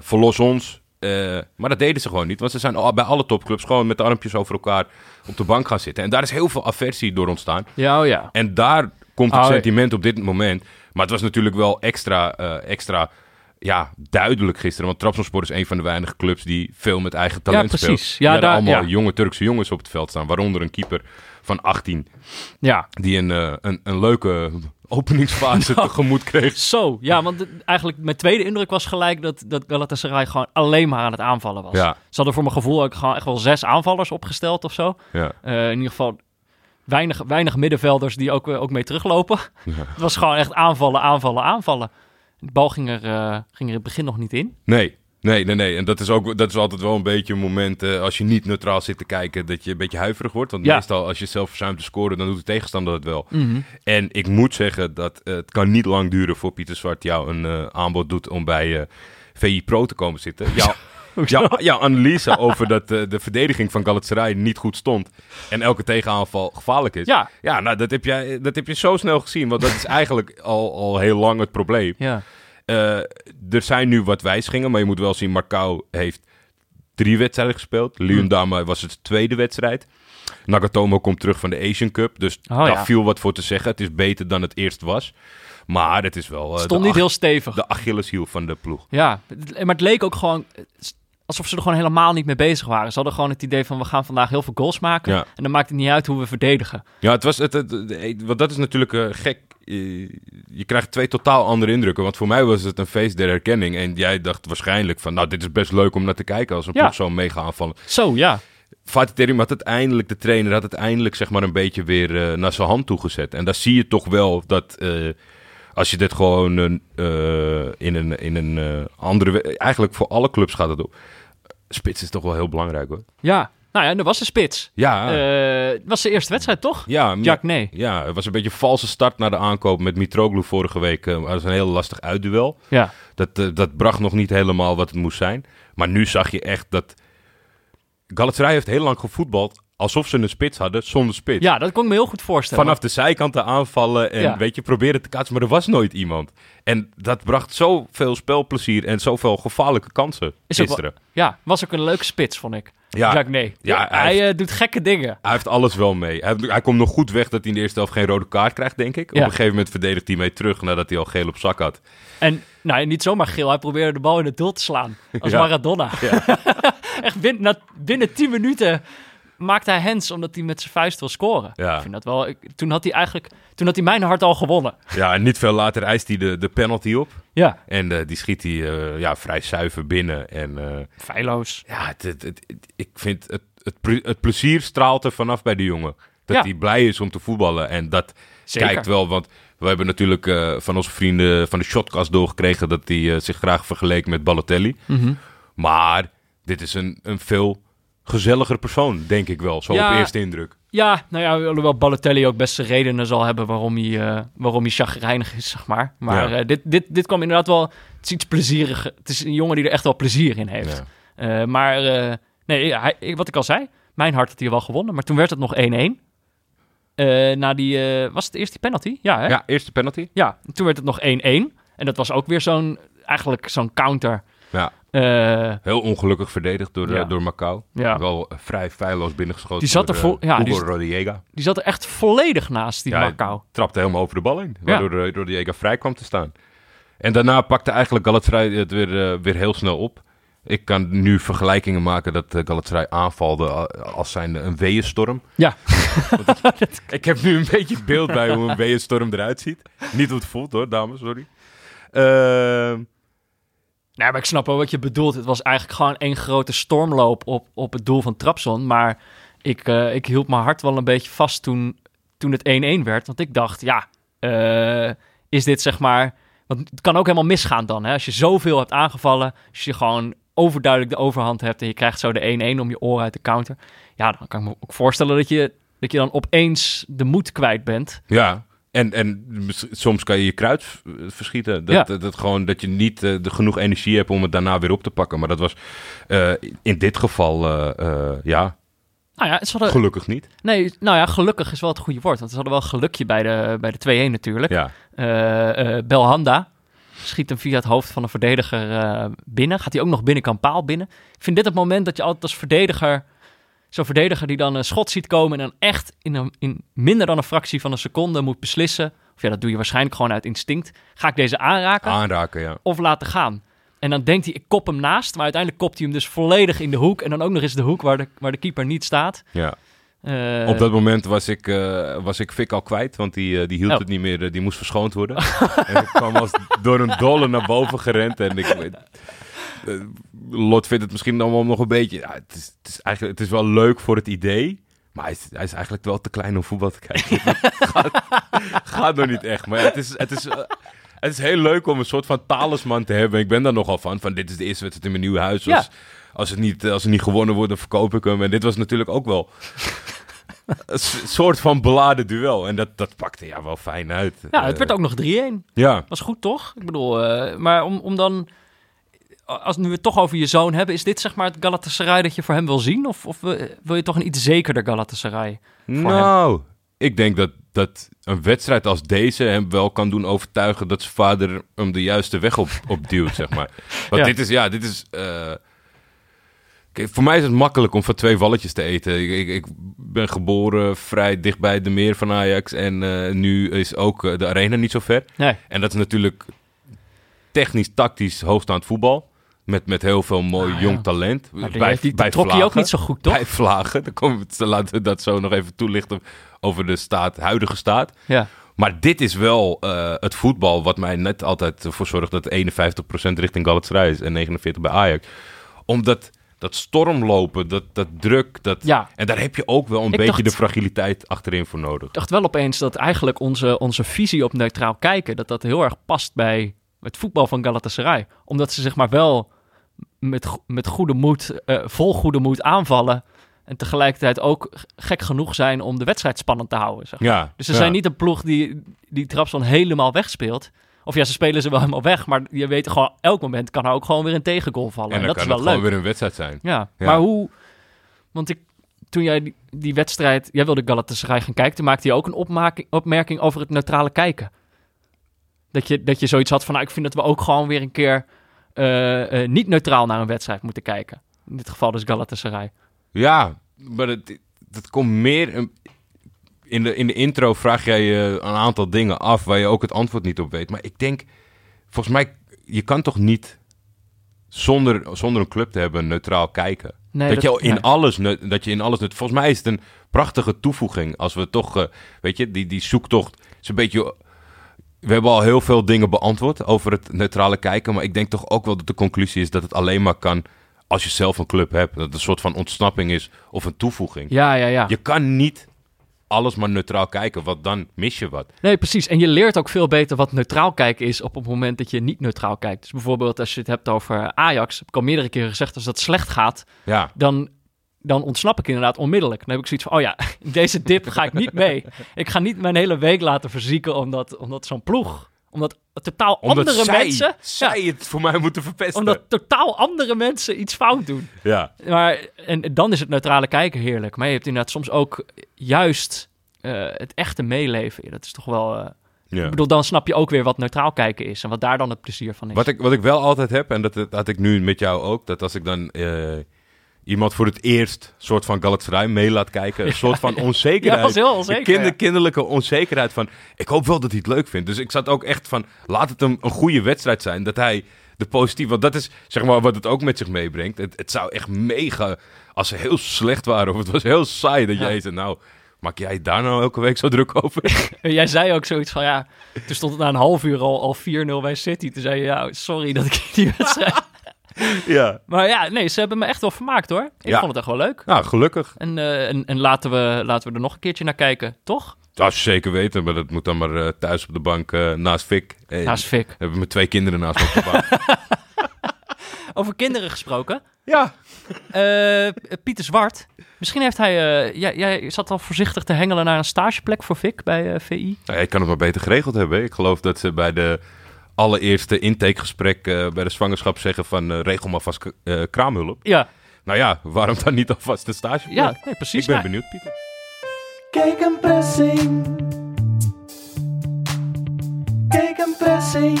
Verlos ons. Eh, maar dat deden ze gewoon niet. Want ze zijn bij alle topclubs gewoon met de armpjes over elkaar op de bank gaan zitten. En daar is heel veel aversie door ontstaan. Ja, oh ja. En daar komt het Oh, sentiment op dit moment. Maar het was natuurlijk wel extra, eh, extra ja, duidelijk gisteren. Want Trabzonspor is een van de weinige clubs die veel met eigen talent Ja, precies. speelt. Ja, daar- allemaal ja. jonge Turkse jongens op het veld staan. Waaronder een keeper van 18. Ja, Die een, eh, een, een leuke openingsfase tegemoet kreeg. Zo, ja, want de- eigenlijk mijn tweede indruk was gelijk dat, dat Galatasaray gewoon alleen maar aan het aanvallen was. Ja. Ze hadden voor mijn gevoel ook gewoon echt wel zes aanvallers opgesteld of zo. Ja. Eh, in ieder geval weinig, weinig middenvelders die ook, eh, ook mee teruglopen. Het was gewoon echt aanvallen, aanvallen, aanvallen. De bal ging er, ging er in het begin nog niet in. Nee, nee, nee, nee. En dat is, ook, dat is altijd wel een beetje een moment eh, als je niet neutraal zit te kijken, dat je een beetje huiverig wordt. Want Ja. meestal als je zelf verzuimt te scoren, dan doet de tegenstander het wel. En ik moet zeggen dat eh, het kan niet lang duren voor Pieter Zwart jou een eh, aanbod doet om bij VI Pro te komen zitten. Jouw, jouw, jouw analyse over dat de verdediging van Galatasaray niet goed stond en elke tegenaanval gevaarlijk is. Ja. Ja, nou, dat heb, jij, dat heb je zo snel gezien, want dat is eigenlijk al, al heel lang het probleem. Ja, Eh, er zijn nu wat wijzigingen, maar je moet wel zien, Marcao heeft drie wedstrijden gespeeld. Hmm. Leon Dama was het tweede wedstrijd. Nagatomo komt terug van de Asian Cup, dus Oh, daar ja. viel wat voor te zeggen. Het is beter dan het eerst was. Maar het is wel eh, stond niet heel stevig. de Achilleshiel van de ploeg. Ja, maar het leek ook gewoon alsof ze er gewoon helemaal niet mee bezig waren. Ze hadden gewoon het idee van we gaan vandaag heel veel goals maken. Ja. En dan maakt het niet uit hoe we verdedigen. Ja, het was, het, het- het- want dat is natuurlijk eh, gek. Je krijgt twee totaal andere indrukken. Want voor mij was het een feest der herkenning. En jij dacht waarschijnlijk van, nou, dit is best leuk om naar te kijken als een Ja. ploeg zo mega aanvallen. Zo, ja. Fatih Terim had uiteindelijk, de trainer had uiteindelijk zeg maar een beetje weer eh, naar zijn hand toegezet. En daar zie je toch wel dat eh, als je dit gewoon eh, in een, in een andere... Eigenlijk voor alle clubs gaat het op. Spits is toch wel heel belangrijk hoor. Ja, nou ja, en er was een spits. Ja, Eh, was de eerste wedstrijd, toch? ja, Jack, nee. ja, het was een beetje een valse start naar de aankoop met Mitroglou vorige week. eh, dat was een heel lastig uitduel. Ja, Dat, eh, dat bracht nog niet helemaal wat het moest zijn. Maar nu zag je echt dat... Galatasaray heeft heel lang gevoetbald alsof ze een spits hadden zonder spits. ja dat kon ik me heel goed voorstellen. Vanaf de zijkanten aanvallen en Ja. weet je, proberen te kaatsen. Maar er was nooit iemand. En dat bracht zoveel spelplezier en zoveel gevaarlijke kansen Is gisteren. Ja, was ook een leuke spits, vond ik. Ja. Nee. Ja, hij hij heeft- eh, doet gekke dingen. Hij heeft alles wel mee. Hij, komt nog goed weg dat hij in de eerste helft geen rode kaart krijgt, denk ik. Ja. Op een gegeven moment verdedigt hij mee terug nadat hij al geel op zak had. En nou, niet zomaar geel, hij probeerde de bal in het doel te slaan. Als Ja. Maradona. Echt bin- na- binnen 10 minuten maakt hij hands omdat hij met zijn vuist wil scoren. Ja. Ik vind dat wel. ik- toen had hij eigenlijk. Toen had hij mijn hart al gewonnen. Ja, en niet veel later eist hij de, de penalty op. Ja. En eh, die schiet hij eh, ja, vrij zuiver binnen. En eh, Feilloos. ja, het, het, het- het- ik vind het, het, ple- het plezier straalt er vanaf bij de jongen. Dat Ja. hij blij is om te voetballen. En dat Zeker. kijkt wel, want we hebben natuurlijk van onze vrienden van de Shotcast doorgekregen dat hij zich graag vergeleek met Balotelli. Mhm. Maar dit is een, een veel gezelliger persoon, denk ik wel. Zo Ja. op eerste indruk. Ja, nou ja, alhoewel Balotelli ook best zijn redenen zal hebben waarom hij, eh waarom hij chagrijnig is, zeg maar. Maar Ja. eh, dit, dit, dit kwam inderdaad wel... Het is iets plezieriger. Het is een jongen die er echt wel plezier in heeft. Ja. Eh, maar nee, hij, wat ik al zei, mijn hart had hier wel gewonnen. Maar toen werd het nog 1-1. Eh, na die, was het eerst die penalty? Ja, hè? Ja, eerste penalty. Ja, toen werd het nog 1-1. En dat was ook weer zo'n, eigenlijk zo'n counter. Ja. Eh, Heel ongelukkig verdedigd door, eh, Ja. door Macau. ja, Wel eh, vrij feilloos binnengeschoten Die zat door, er eh, ja, Hugo die zat er echt volledig naast, die Ja, Macau. Trapte helemaal over de bal in, waardoor ja. Rodallega vrij kwam te staan. En daarna pakte eigenlijk Galatasaray het weer, weer heel snel op. Ik kan nu vergelijkingen maken dat uh, Galatasaray aanvalde als zijn een weeënstorm. Ja. Ik, heb nu een beetje het beeld bij hoe een weeënstorm eruit ziet. Niet hoe het voelt hoor, dames, sorry. Ehm, Nee, maar ik snap wel wat je bedoelt. Het was eigenlijk gewoon één grote stormloop op, op het doel van Trapson. Maar ik, eh, ik hield mijn hart wel een beetje vast toen, toen het 1-1 werd. Want ik dacht, ja, eh, is dit zeg maar... Want het kan ook helemaal misgaan dan. Hè? Als je zoveel hebt aangevallen, als je gewoon overduidelijk de overhand hebt... en je krijgt zo de 1-1 om je oren uit de counter. Ja, dan kan ik me ook voorstellen dat je, dat je dan opeens de moed kwijt bent. ja, en, en soms kan je je kruid verschieten. Dat, Ja. dat, gewoon, dat je niet eh, de genoeg energie hebt om het daarna weer op te pakken. Maar dat was eh, in dit geval, eh, ja, Nou ja, hadden, gelukkig niet. nee, nou ja, gelukkig is wel het goede woord. Want ze hadden wel gelukje bij de, bij de 2-1 natuurlijk. Ja, Belhanda schiet hem via het hoofd van een verdediger binnen. Gaat hij ook nog binnenkant paal binnen. Ik vind dit het moment dat je altijd als verdediger... Zo'n verdediger die dan een schot ziet komen... en dan echt in, een, in minder dan een fractie van een seconde moet beslissen... of ja, dat doe je waarschijnlijk gewoon uit instinct. Ga ik deze aanraken aanraken, ja. of laten gaan? En dan denkt hij, ik kop hem naast. Maar uiteindelijk kopt hij hem dus volledig in de hoek. En dan ook nog eens de hoek waar de, waar de keeper niet staat. ja. Eh, Op dat moment was ik, eh, was ik Fik al kwijt, want die, eh, die hield Oh. het niet meer. die moest verschoond worden. en ik kwam als door een dolle naar boven gerend. En ik, Lot vindt het misschien allemaal nog een beetje... Ja, het, is, het, is eigenlijk, het is wel leuk voor het idee. Maar hij is, hij is eigenlijk wel te klein om voetbal te kijken. Gaat, gaat nog niet echt. Maar het is... Het is eh, het is heel leuk om een soort van talisman te hebben. Ik ben daar nogal van. Van dit is de eerste wedstrijd in mijn nieuwe huis. Ja. Als, als, het niet, als het niet gewonnen wordt, dan verkoop ik hem. En dit was natuurlijk ook wel een soort van beladen duel. En dat, dat pakte ja wel fijn uit. ja, het Eh, werd ook nog 3-1. Ja, Was goed, toch? Ik bedoel, eh, maar om, om dan... Als nu we het toch over je zoon hebben... is dit zeg maar het Galatasaray dat je voor hem wil zien? Of, of wil je toch een iets zekerder Galatasaray? nou, ik denk dat, dat een wedstrijd als deze hem wel kan doen overtuigen dat zijn vader hem de juiste weg op, op duwt, zeg maar. Want Ja. dit is, ja, dit is... eh, kijk, voor mij is het makkelijk om van twee walletjes te eten. Ik, ik, ik ben geboren vrij dichtbij de meer van Ajax en eh, nu is ook eh, de arena niet zo ver. Nee. En dat is natuurlijk technisch, tactisch hoogstaand voetbal. Met, met heel veel mooi Ah, jong ja. talent. Maar die, heeft- die trok je ook Vlagen. niet zo goed, toch? Bij Vlagen. Dan komen we, laten we dat zo nog even toelichten over de staat, huidige staat. Ja. Maar dit is wel eh, het voetbal wat mij net altijd voor zorgt dat 51% richting Galatasaray is en 49% bij Ajax. Omdat dat stormlopen, dat, dat druk, dat... Ja. En daar heb je ook wel een Ik beetje dacht- de fragiliteit achterin voor nodig. Ik dacht wel opeens dat eigenlijk onze, onze visie op neutraal kijken... dat dat heel erg past bij het voetbal van Galatasaray. Omdat ze zeg maar wel met, met goede moed, eh, vol goede moed aanvallen... en tegelijkertijd ook gek genoeg zijn om de wedstrijd spannend te houden. Zeg. Ja, Dus ze ja. zijn niet een ploeg die, die Trabzon helemaal wegspeelt. Of ja, ze spelen ze wel helemaal weg. Maar je weet gewoon, elk moment kan er ook gewoon weer een tegengoal vallen. En dat is wel leuk. gewoon weer een wedstrijd zijn. Ja, Ja. maar hoe... Want ik, toen jij die, die wedstrijd... Jij wilde Galatasaray gaan kijken. Toen maakte je ook een opmaking, opmerking over het neutrale kijken. Dat je, dat je zoiets had van... Nou, ik vind dat we ook gewoon weer een keer... eh, eh, niet neutraal naar een wedstrijd moeten kijken. In dit geval dus Galatasaray. Ja, maar het, het komt meer... een- In de, in de intro vraag jij je een aantal dingen af waar je ook het antwoord niet op weet. Maar ik denk, volgens mij, je kan toch niet zonder, zonder een club te hebben neutraal kijken. Nee, dat, je in nee. alles, dat je in alles, volgens mij is het een prachtige toevoeging als we toch, eh, weet je, die, die zoektocht is een beetje. We hebben al heel veel dingen beantwoord over het neutrale kijken, maar ik denk toch ook wel dat de conclusie is dat het alleen maar kan als je zelf een club hebt. Dat het een soort van ontsnapping is of een toevoeging. Ja, ja, ja. Je kan niet alles maar neutraal kijken, want dan mis je wat. Nee, precies. En je leert ook veel beter wat neutraal kijken is op het moment dat je niet neutraal kijkt. Dus bijvoorbeeld als je het hebt over Ajax, heb ik al meerdere keren gezegd, als dat slecht gaat, Ja, dan, dan ontsnap ik inderdaad onmiddellijk. Dan heb ik zoiets van, oh ja, deze dip ga ik niet mee. Ik ga niet mijn hele week laten verzieken omdat, omdat zo'n ploeg, omdat totaal omdat andere zij, mensen, zij het voor mij moeten verpesten. omdat totaal andere mensen iets fout doen. Ja, Maar, en dan is het neutrale kijken heerlijk. Maar je hebt inderdaad soms ook juist eh, het echte meeleven. Dat is toch wel... eh, ja. Ik bedoel, dan snap je ook weer wat neutraal kijken is. En wat daar dan het plezier van is. Wat ik, wat ik wel altijd heb, en dat, dat had ik nu met jou ook, dat als ik dan eh, iemand voor het eerst soort van Galatasaray mee laat kijken, een soort van ja, onzekerheid. was heel Een onzeker. kinder- ja. kinderlijke onzekerheid van, ik hoop wel dat hij het leuk vindt. Dus ik zat ook echt van, laat het een, een goede wedstrijd zijn, dat hij de positieve, want dat is zeg maar wat het ook met zich meebrengt. Het, het zou echt mega, als ze heel slecht waren of het was heel saai, dat Ja. jij zei, nou, maak jij daar nou elke week zo druk over? Jij zei ook zoiets van, ja... Toen stond het na een half uur al, al 4-0 bij City. Toen zei je, ja, sorry dat ik die wedstrijd... ja. maar ja, nee, ze hebben me echt wel vermaakt, hoor. Ik Ja. vond het echt wel leuk. Nou, gelukkig. En, eh, en, en laten, we, laten we er nog een keertje naar kijken, toch? Dat is zeker weten, maar dat moet dan maar eh, thuis op de bank eh, naast Fik. Naast Fik. We hebben mijn twee kinderen naast me op de bank. Over kinderen gesproken. ja. Pieter Zwart. Misschien heeft hij... jij, jij zat al voorzichtig te hengelen naar een stageplek voor Fik bij VI. Nou, ik kan het maar beter geregeld hebben. Ik geloof dat ze bij de allereerste intakegesprek eh, bij de zwangerschap zeggen van eh, regel maar vast eh, kraamhulp. Ja, Nou ja, waarom dan niet alvast de stage? ja nee, precies. ik ben Nou, benieuwd, Pieter. Kijk een pressing. Kijk een pressing.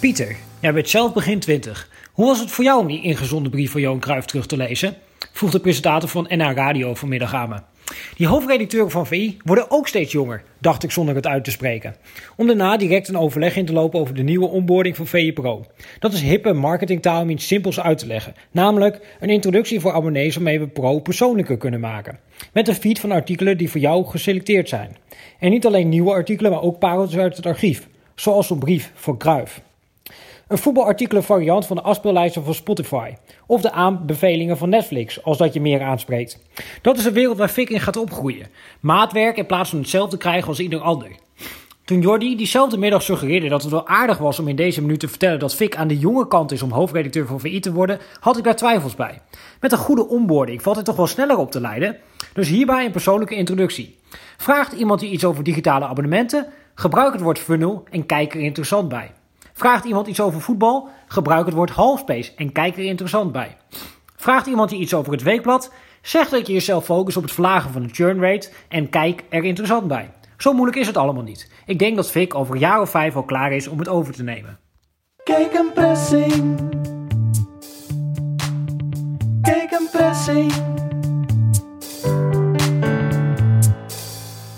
Pieter, jij bent zelf begin 20. Hoe was het voor jou om die ingezonden brief van Johan Cruijff terug te lezen? Vroeg de presentator van NH Radio vanmiddag aan me. Die hoofdredacteuren van VI worden ook steeds jonger, dacht ik zonder het uit te spreken. Om daarna direct een overleg in te lopen over de nieuwe onboarding van VI Pro. Dat is hippe marketingtaal om iets simpels uit te leggen. Namelijk een introductie voor abonnees waarmee we Pro persoonlijker kunnen maken. Met een feed van artikelen die voor jou geselecteerd zijn. En niet alleen nieuwe artikelen, maar ook pareltjes uit het archief. Zoals zo'n brief van Cruijff. Een voetbalartikelen variant van de afspeellijsten van Spotify. Of de aanbevelingen van Netflix, als dat je meer aanspreekt. Dat is een wereld waar Fik in gaat opgroeien. Maatwerk in plaats van hetzelfde krijgen als ieder ander. Toen Jordi diezelfde middag suggereerde dat het wel aardig was om in deze minuut te vertellen dat Fik aan de jonge kant is om hoofdredacteur van VI te worden, had ik daar twijfels bij. Met een goede onboarding valt hij toch wel sneller op te leiden. Dus hierbij een persoonlijke introductie. Vraagt iemand je iets over digitale abonnementen? Gebruik het woord funnel en kijk er interessant bij. Vraagt iemand iets over voetbal? Gebruik het woord halfspace en kijk er interessant bij. Vraagt iemand je iets over het weekblad? Zeg dat je jezelf focust op het verlagen van de churn rate en kijk er interessant bij. Zo moeilijk is het allemaal niet. Ik denk dat Vic over een jaar of vijf al klaar is om het over te nemen. Kijk een pressing. Kijk een pressing.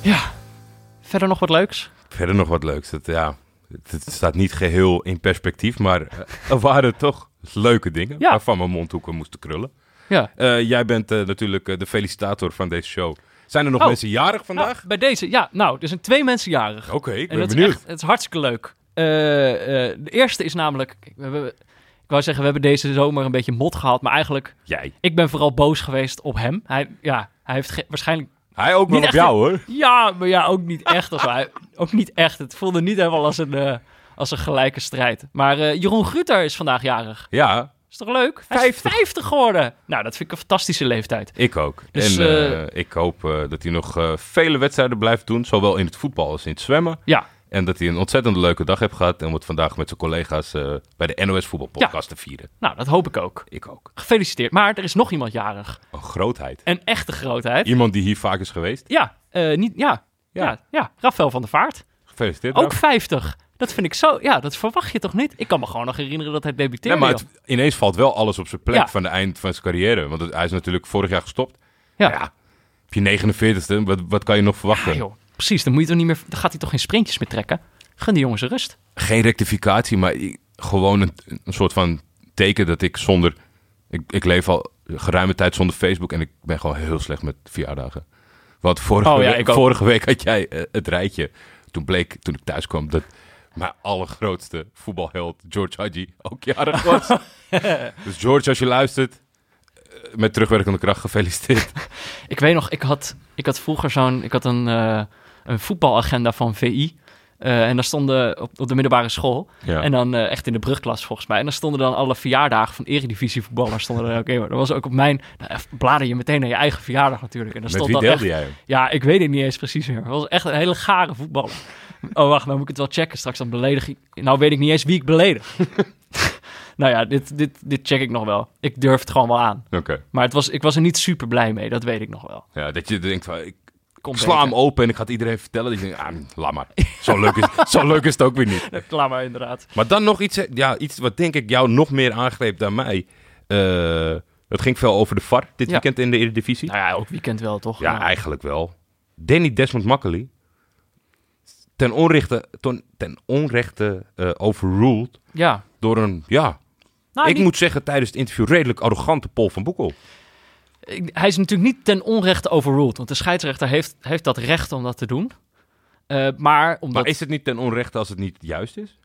Ja, verder nog wat leuks? Verder nog wat leuks. Het, ja, het, staat niet geheel in perspectief, maar eh, er waren toch leuke dingen Ja. waarvan mijn mondhoeken moesten krullen. Ja. Eh, jij bent eh, natuurlijk de felicitator van deze show. Zijn er nog Oh. mensen jarig vandaag? Nou, bij deze, ja, nou, er zijn twee mensen jarig. Oké, ik en ben dat benieuwd. is echt, het is hartstikke leuk. De eerste is namelijk, we hebben, ik wou zeggen, we hebben deze zomer een beetje mot gehad, maar eigenlijk, Jij. ik ben vooral boos geweest op hem. Hij, ja, hij heeft waarschijnlijk, Hij ook wel op jou hoor. ja, maar ja, ook niet echt. Of hij, ook niet echt. Het voelde niet helemaal als een, eh, als een gelijke strijd. Maar eh, Jeroen Gruter is vandaag jarig. Ja, Is toch leuk? Hij 50. is 50 geworden. Nou, dat vind ik een fantastische leeftijd. ik ook. Dus, en eh, ik hoop dat hij nog vele wedstrijden blijft doen, zowel in het voetbal als in het zwemmen. Ja, En dat hij een ontzettend leuke dag heeft gehad en om het vandaag met zijn collega's eh, bij de NOS Voetbalpodcast te vieren. nou, dat hoop ik ook. Ik ook. Gefeliciteerd. Maar er is nog iemand jarig. Een grootheid. Een echte grootheid. Iemand die hier vaak is geweest. Ja, eh, niet, ja, Ja. ja. Ja, Rafael van der Vaart. Gefeliciteerd. Ook Ralf. 50. Dat vind ik zo... Ja, dat verwacht je toch niet? Ik kan me gewoon nog herinneren dat hij Nee, debuteerde. maar joh. het, ineens valt wel alles op zijn plek Ja. van de eind van zijn carrière. Want hij is natuurlijk vorig jaar gestopt. ja. Ja. Op je 49ste, wat, wat kan je nog verwachten? Ja, joh. Precies, dan, moet je toch niet meer, dan gaat hij toch geen sprintjes meer trekken? Gun die jongens rust. Geen rectificatie, maar gewoon een, een soort van teken dat ik zonder... Ik, ik leef al geruime tijd zonder Facebook en ik ben gewoon heel slecht met verjaardagen. Want vorige, Oh ja, week, vorige week had jij eh, het rijtje. Toen bleek, toen ik thuis kwam, dat mijn allergrootste voetbalheld George Hadji ook jarig was. dus George, als je luistert, eh, met terugwerkende kracht gefeliciteerd. Ik weet nog, ik had, ik had vroeger zo'n... Ik had een, eh, een voetbalagenda van VI. eh, en daar stonden op, op de middelbare school. Ja. En dan eh, echt in de brugklas volgens mij. En dan stonden dan alle verjaardagen van eredivisievoetballers. Stonden er ook in. Dat was ook op mijn... Nou, blader je meteen naar je eigen verjaardag natuurlijk. En dan met stond wie dan deelde echt, jij hem? Ja, ik weet het niet eens precies meer. Het was echt een hele gare voetballer. Oh, wacht, nou moet ik het wel checken. Straks dan beledig ik... Nou weet ik niet eens wie ik beledig. nou ja, dit, dit, dit check ik nog wel. Ik durf het gewoon wel aan. Oké. Maar het was, ik was er niet super blij mee, dat weet ik nog wel. Ja, dat je denkt van, ik Komt sla hem open en ik ga het iedereen vertellen. Dat je denkt, ah, laat maar. Zo leuk, is, zo leuk is het ook weer niet. Klaar maar, inderdaad. Maar dan nog iets, ja, iets wat denk ik jou nog meer aangreep dan mij. Eh het ging veel over de VAR dit Ja. weekend in de Eredivisie. Nou ja, ook weekend wel, toch? Ja, eigenlijk wel. Danny Desmond Makkely. Ten onrechte, ten, ten onrechte eh, overruled Ja. door een, ja, Nou, ik moet zeggen tijdens het interview redelijk arrogante Paul van Boekel. Hij is natuurlijk niet ten onrechte overruled. Want de scheidsrechter heeft, heeft dat recht om dat te doen. Eh, maar omdat... Maar is het niet ten onrechte als het niet juist is?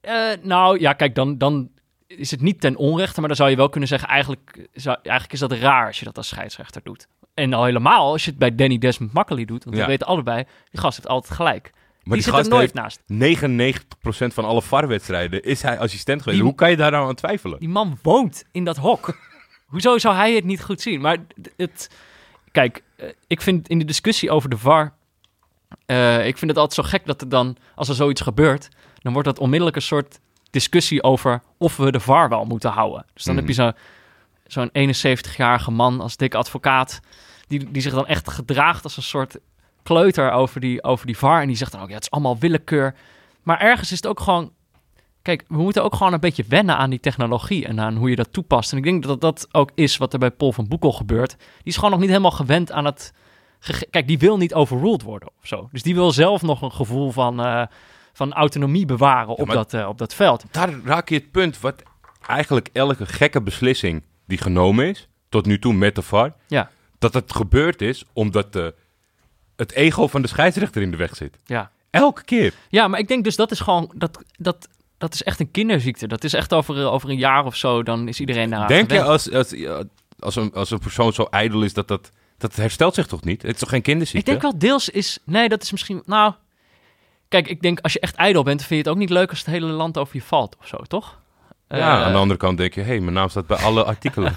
Eh, nou ja, kijk, dan, dan is het niet ten onrechte. Maar dan zou je wel kunnen zeggen, eigenlijk, zou, eigenlijk is dat raar als je dat als scheidsrechter doet. En al helemaal als je het bij Danny Desmond Makkely doet. Want Ja. we weten allebei, die gast heeft altijd gelijk. Maar die, die, zit er nooit naast. 99% van alle VAR-wedstrijden is hij assistent geweest. Die- Hoe kan je daar nou aan twijfelen? Die man woont in dat hok. Hoezo zou hij het niet goed zien? Maar het... Kijk, eh, ik vind in de discussie over de VAR... eh, ik vind het altijd zo gek dat er dan, als er zoiets gebeurt... dan wordt dat onmiddellijk een soort discussie over... of we de VAR wel moeten houden. Dus dan Mhm. heb je zo, zo'n 71-jarige man als dik advocaat... Die, die zich dan echt gedraagt als een soort kleuter over die, over die VAR. En die zegt dan ook, ja, het is allemaal willekeur. Maar ergens is het ook gewoon... Kijk, we moeten ook gewoon een beetje wennen aan die technologie en aan hoe je dat toepast. En ik denk dat dat ook is wat er bij Paul van Boekel gebeurt. Die is gewoon nog niet helemaal gewend aan het... Kijk, die wil niet overruled worden of zo. Dus die wil zelf nog een gevoel van, eh, van autonomie bewaren op, dat, eh, op dat veld. Daar raak je het punt wat eigenlijk elke gekke beslissing die genomen is, tot nu toe met de VAR, Ja, dat het gebeurd is omdat de, het ego van de scheidsrechter in de weg zit. ja. Elke keer. Ja, maar ik denk dus dat is gewoon... Dat, dat, dat is echt een kinderziekte. Dat is echt over, eh, over een jaar of zo, dan is iedereen daar Denk je als, als, als, een, als een persoon zo ijdel is dat dat... Dat herstelt zich toch niet? Het is toch geen Ik kinderziekte? denk wel deels is... Nee, dat is misschien... Nou, kijk, ik denk als je echt ijdel bent... vind je het ook niet leuk als het hele land over je valt of zo, toch? Ja, Eh, aan de andere kant denk je... Hé, hey, mijn naam staat bij alle artikelen.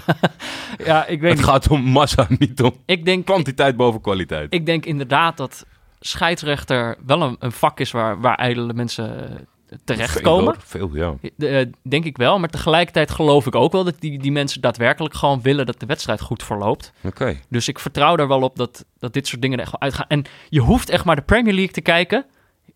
ja, ik weet het niet. gaat om massa, niet om Ik denk, kwantiteit boven kwaliteit. ik denk inderdaad dat scheidsrechter wel een, een vak is waar, waar ijdele mensen eh, terechtkomen. Veel. Veel, ja. Eh, denk ik wel, maar tegelijkertijd geloof ik ook wel dat die, die mensen daadwerkelijk gewoon willen dat de wedstrijd goed verloopt. Oké. Dus ik vertrouw er wel op dat, dat dit soort dingen er echt wel uitgaan. En je hoeft echt maar de Premier League te kijken.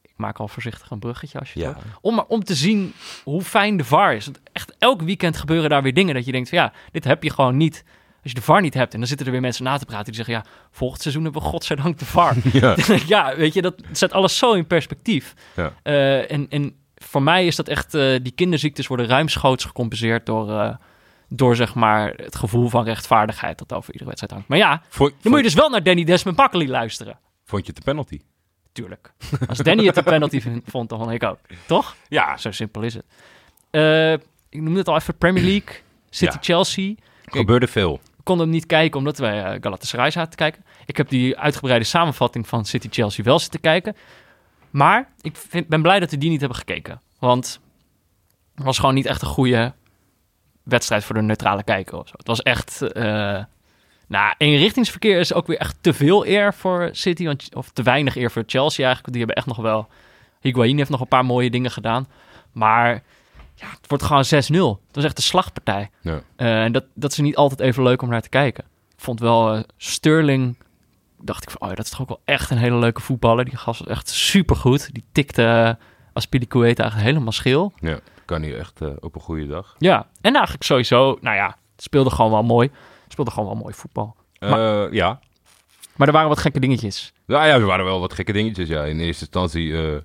Ik maak al voorzichtig een bruggetje als je Ja. wil. Om, om te zien hoe fijn de VAR is. Want echt elk weekend gebeuren daar weer dingen dat je denkt van ja, dit heb je gewoon niet. Als je de VAR niet hebt en dan zitten er weer mensen na te praten die zeggen ja, volgend seizoen hebben we godzijdank de VAR. Ja. ja, weet je, dat zet alles zo in perspectief. Ja. Eh, en, en voor mij is dat echt, eh, die kinderziektes worden ruimschoots gecompenseerd door, eh, door zeg maar het gevoel van rechtvaardigheid dat over iedere wedstrijd hangt. Maar ja, dan moet je dus wel naar Danny Desmond Makkely luisteren. vond je het de penalty? Tuurlijk. Als Danny het een penalty vond, dan vond ik ook. Toch? Ja. Zo simpel is het. Eh, ik noemde het al even Premier League, City Ja. Chelsea. Gebeurde veel. We konden hem niet kijken omdat wij Galatasaray zaten te kijken. Ik heb die uitgebreide samenvatting van City Chelsea wel zitten kijken. Maar ik vind, ben blij dat we die niet hebben gekeken. Want het was gewoon niet echt een goede wedstrijd voor de neutrale kijker. Of zo. Het was echt... eh nou, eenrichtingsverkeer is ook weer echt te veel eer voor City. Want, of te weinig eer voor Chelsea eigenlijk. want Die hebben echt nog wel... Higuain heeft nog een paar mooie dingen gedaan. Maar ja, het wordt gewoon 6-0. Het was echt een slagpartij. Ja. Eh, en dat, dat is niet altijd even leuk om naar te kijken. Ik vond wel eh, Sterling. Dacht ik van, oh ja, dat is toch ook wel echt een hele leuke voetballer. Die gast was echt supergoed. Die tikte uh, Aspilicueta eigenlijk helemaal schil. Ja, kan hij echt eh, op een goede dag. Ja, en eigenlijk sowieso, nou ja, het speelde gewoon wel mooi. Speelde gewoon wel mooi voetbal. Eh, ja. Maar er waren wat gekke dingetjes. Nou ja, er waren wel wat gekke dingetjes. Ja. In eerste instantie, eh,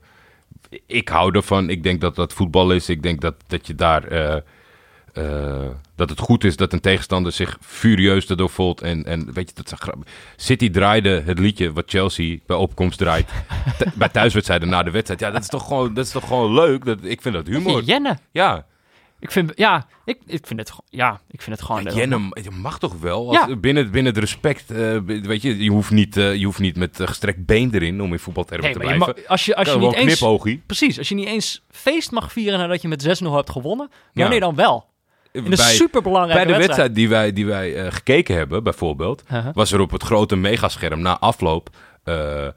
ik hou ervan. Ik denk dat dat voetbal is. Ik denk dat, dat je daar... eh, dat het goed is dat een tegenstander zich furieus erdoor voelt. En, en weet je, dat grappig. City draaide het liedje wat Chelsea bij opkomst draait. bij thuiswedstrijden na de wedstrijd. Ja, dat is toch gewoon, dat is toch gewoon leuk. Dat, ik vind dat humor. Jennen. Ja. Ik vind, ja, ik, ik vind het, gewoon- ja, ik vind het gewoon... Ja, Jennem, je mag toch wel? Als, Ja. binnen, binnen het respect, eh, weet je, je hoeft niet, eh, je hoeft niet met gestrekt been erin om in voetbaltermen nee, te je blijven. mag- als je, als je niet eens... Precies, als je niet eens feest mag vieren nadat je met 6-0 hebt gewonnen, Ja. wanneer dan wel? Een Bij- superbelangrijke Bij de wedstrijd. die wij, die wij eh, gekeken hebben, bijvoorbeeld, was er op het grote megascherm na afloop. eh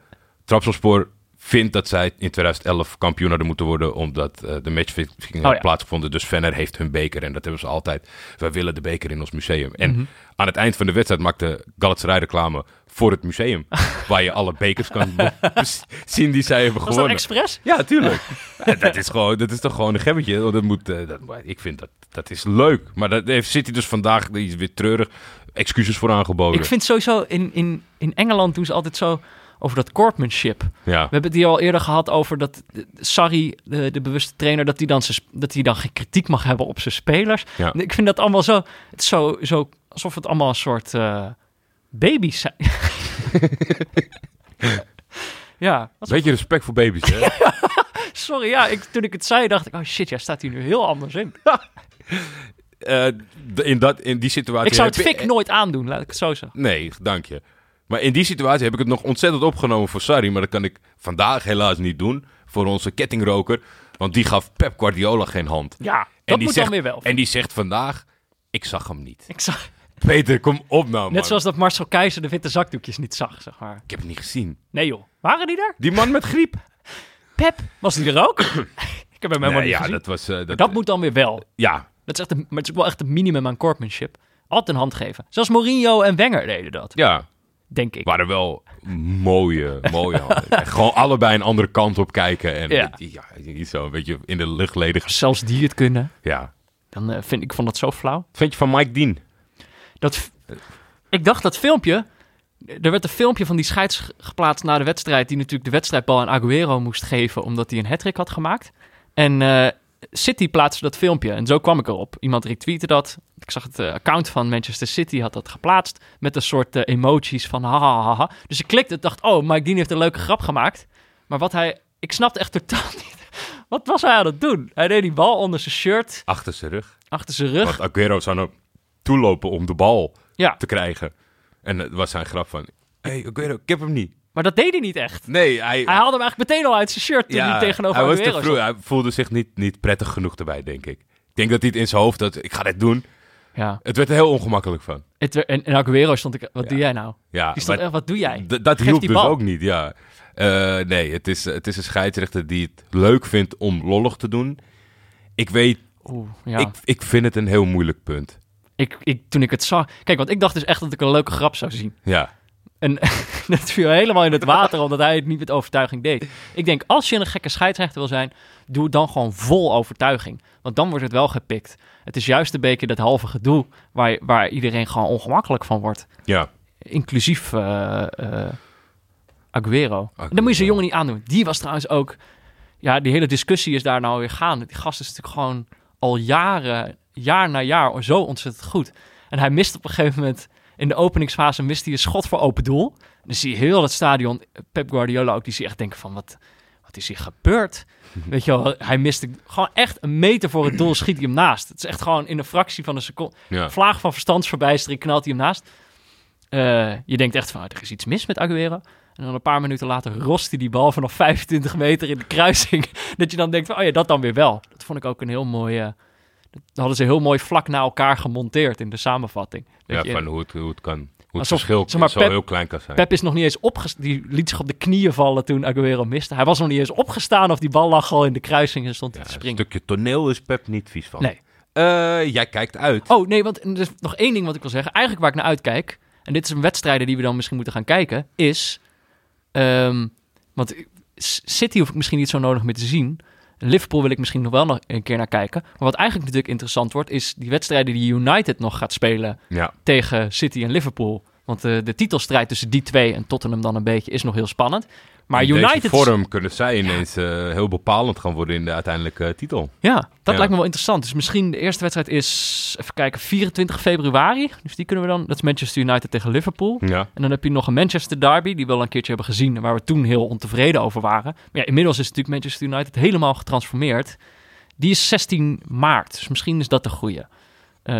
Trabzonspor vindt dat zij in 2011 kampioen hadden moeten worden, omdat eh, de matchfixing had Oh ja. plaatsgevonden. Dus Venner heeft hun beker en dat hebben ze altijd. Wij willen de beker in ons museum. En Mhm. aan het eind van de wedstrijd maakte Galatasaray reclame voor het museum, waar je alle bekers kan zien die zij hebben Was dat gewonnen. expres? Ja, tuurlijk. Ja, dat, is gewoon, dat is toch gewoon een gebbetje. Want Dat moet, eh, dat, ik vind dat, dat is leuk. Maar dat heeft City dus vandaag die is weer treurig excuses voor aangeboden. Ik vind sowieso, in, in, in Engeland doen ze altijd zo over dat corpmanship. ja. We hebben het hier al eerder gehad over dat Sarri, de, de bewuste trainer, dat hij dan, dat hij dan geen kritiek mag hebben op zijn spelers. Ja. Ik vind dat allemaal zo, het is zo, zo alsof het allemaal een soort eh, baby's zijn. ja, alsof- Beetje respect voor baby's, hè? sorry, ja, ik, toen ik het zei dacht ik, oh shit, jij staat hier nu heel anders in. Eh, in, dat, in die situatie... Ik zou het heb fik nooit aandoen, laat ik het zo zeggen. Nee, dank je. Maar in die situatie heb ik het nog ontzettend opgenomen voor Sarri. Maar dat kan ik vandaag helaas niet doen. Voor onze kettingroker. Want die gaf Pep Guardiola geen hand. Ja, En dat die moet zegt, dan weer wel. En die zegt vandaag, ik zag hem niet. Ik zag, Peter, kom op nou, man. net zoals dat Marcel Keizer de witte zakdoekjes niet zag, zeg maar. Ik heb het niet gezien. Nee joh, waren die er? Die man met griep. Pep, was die er ook? ik heb hem helemaal Nee, niet ja, gezien. dat was... eh, dat, dat moet dan weer wel. Ja, Dat is echt een, maar het is wel echt het minimum aan corpmanship. Altijd een hand geven. Zelfs Mourinho en Wenger deden dat, ja. Denk ik. waren wel mooie, mooie handen. Gewoon allebei een andere kant op kijken. En Ja. ja, niet zo een beetje in de lucht ledigen. Zelfs die het kunnen. Ja. Dan eh, vind ik vond dat zo flauw. Wat vind je van Mike Dean? Dat, ik dacht dat filmpje. Er werd een filmpje van die scheids ge- geplaatst na de wedstrijd. Die natuurlijk de wedstrijdbal aan Aguero moest geven. Omdat hij een hat had gemaakt. En eh, City plaatste dat filmpje. En zo kwam ik erop. Iemand retweette dat. Ik zag het eh, account van Manchester City had dat geplaatst. Met een soort eh, emojis van ha, ha, ha, ha. Dus ik klikte en dacht, oh, Mike Dean heeft een leuke grap gemaakt. Maar wat hij... Ik snapte echt totaal niet. Wat was hij aan het doen? Hij deed die bal onder zijn shirt, Achter zijn rug. achter zijn rug. Want Aguero zou nou toelopen om de bal Ja, te krijgen. En het was zijn grap van... Hé, hey, Aguero, ik heb hem niet. Maar dat deed hij niet echt. Nee, hij... Hij haalde hem eigenlijk meteen al uit zijn shirt toen hij tegenover hij was te vroeg. Hij voelde zich niet, niet prettig genoeg erbij, denk ik. Ik denk dat hij het in zijn hoofd had. Ik ga dit doen. Ja. Het werd er heel ongemakkelijk van. Het, en, en Aguero stond ik... Wat Ja. doe jij nou? Ja, Die stond maar echt, wat doe jij? dat Geef hielp dus bal. ook niet, ja. Eh, nee, het is, het is een scheidsrechter die het leuk vindt om lollig te doen. Ik weet, Oeh, ja. ik, ik vind het een heel moeilijk punt. Ik, ik, toen ik het zag... Kijk, want ik dacht dus echt dat ik een leuke grap zou zien. Ja, En dat viel helemaal in het water, omdat hij het niet met overtuiging deed. Ik denk, als je een gekke scheidsrechter wil zijn, doe het dan gewoon vol overtuiging. Want dan wordt het wel gepikt. Het is juist een beetje dat halve gedoe waar, waar iedereen gewoon ongemakkelijk van wordt. ja. Inclusief eh eh, Aguero. Dan moet je zo'n jongen niet aandoen. Die was trouwens ook... Ja, die hele discussie is daar nou weer gaande. Die gast is natuurlijk gewoon al jaren, jaar na jaar zo ontzettend goed. En hij mist op een gegeven moment... In de openingsfase mist hij een schot voor open doel. Dan zie je heel het stadion, Pep Guardiola ook, die je echt denken van... Wat, wat is hier gebeurd? Weet je wel, hij mist gewoon echt een meter voor het doel, schiet hij hem naast. Het is echt gewoon in een fractie van een seconde. ja. Vlaag van verstandsverbijstering knalt hij hem naast. Eh, je denkt echt van, er is iets mis met Aguero. En dan een paar minuten later rost hij die bal vanaf 25 meter in de kruising. dat je dan denkt van, oh ja, dat dan weer wel. Dat vond ik ook een heel mooi... eh, dat hadden ze heel mooi vlak na elkaar gemonteerd in de samenvatting. Dat Ja, je- van hoe het, hoe het kan. Hoe het Alsof- verschil zeg maar, zo Pep- heel klein kan zijn. Pep is nog niet eens opgestaan. Die liet zich op de knieën vallen toen Aguero miste. Hij was nog niet eens opgestaan of die bal lag al in de kruising en stond Ja, te een springen. stukje toneel is Pep niet vies van. Nee. Eh, jij kijkt uit. Oh, nee, want er is nog één ding wat ik wil zeggen. Eigenlijk waar ik naar uitkijk, en dit is een wedstrijden die we dan misschien moeten gaan kijken, is... ehm, want City hoef ik misschien niet zo nodig meer te zien. Liverpool wil ik misschien nog wel nog een keer naar kijken. Maar wat eigenlijk natuurlijk interessant wordt, is die wedstrijden die United nog gaat spelen Ja, tegen City en Liverpool. Want de, de titelstrijd tussen die twee en Tottenham dan een beetje is nog heel spannend. Maar in United... deze vorm kunnen zij ineens eh, heel bepalend gaan worden in de uiteindelijke eh, titel. Ja, dat Ja. lijkt me wel interessant. Dus misschien de eerste wedstrijd is, even kijken, 24 februari. Dus die kunnen we dan, dat is Manchester United tegen Liverpool. Ja, En dan heb je nog een Manchester derby, die we al een keertje hebben gezien, en waar we toen heel ontevreden over waren. Maar ja, inmiddels is natuurlijk Manchester United helemaal getransformeerd. Die is 16 maart, dus misschien is dat de goede. Eh,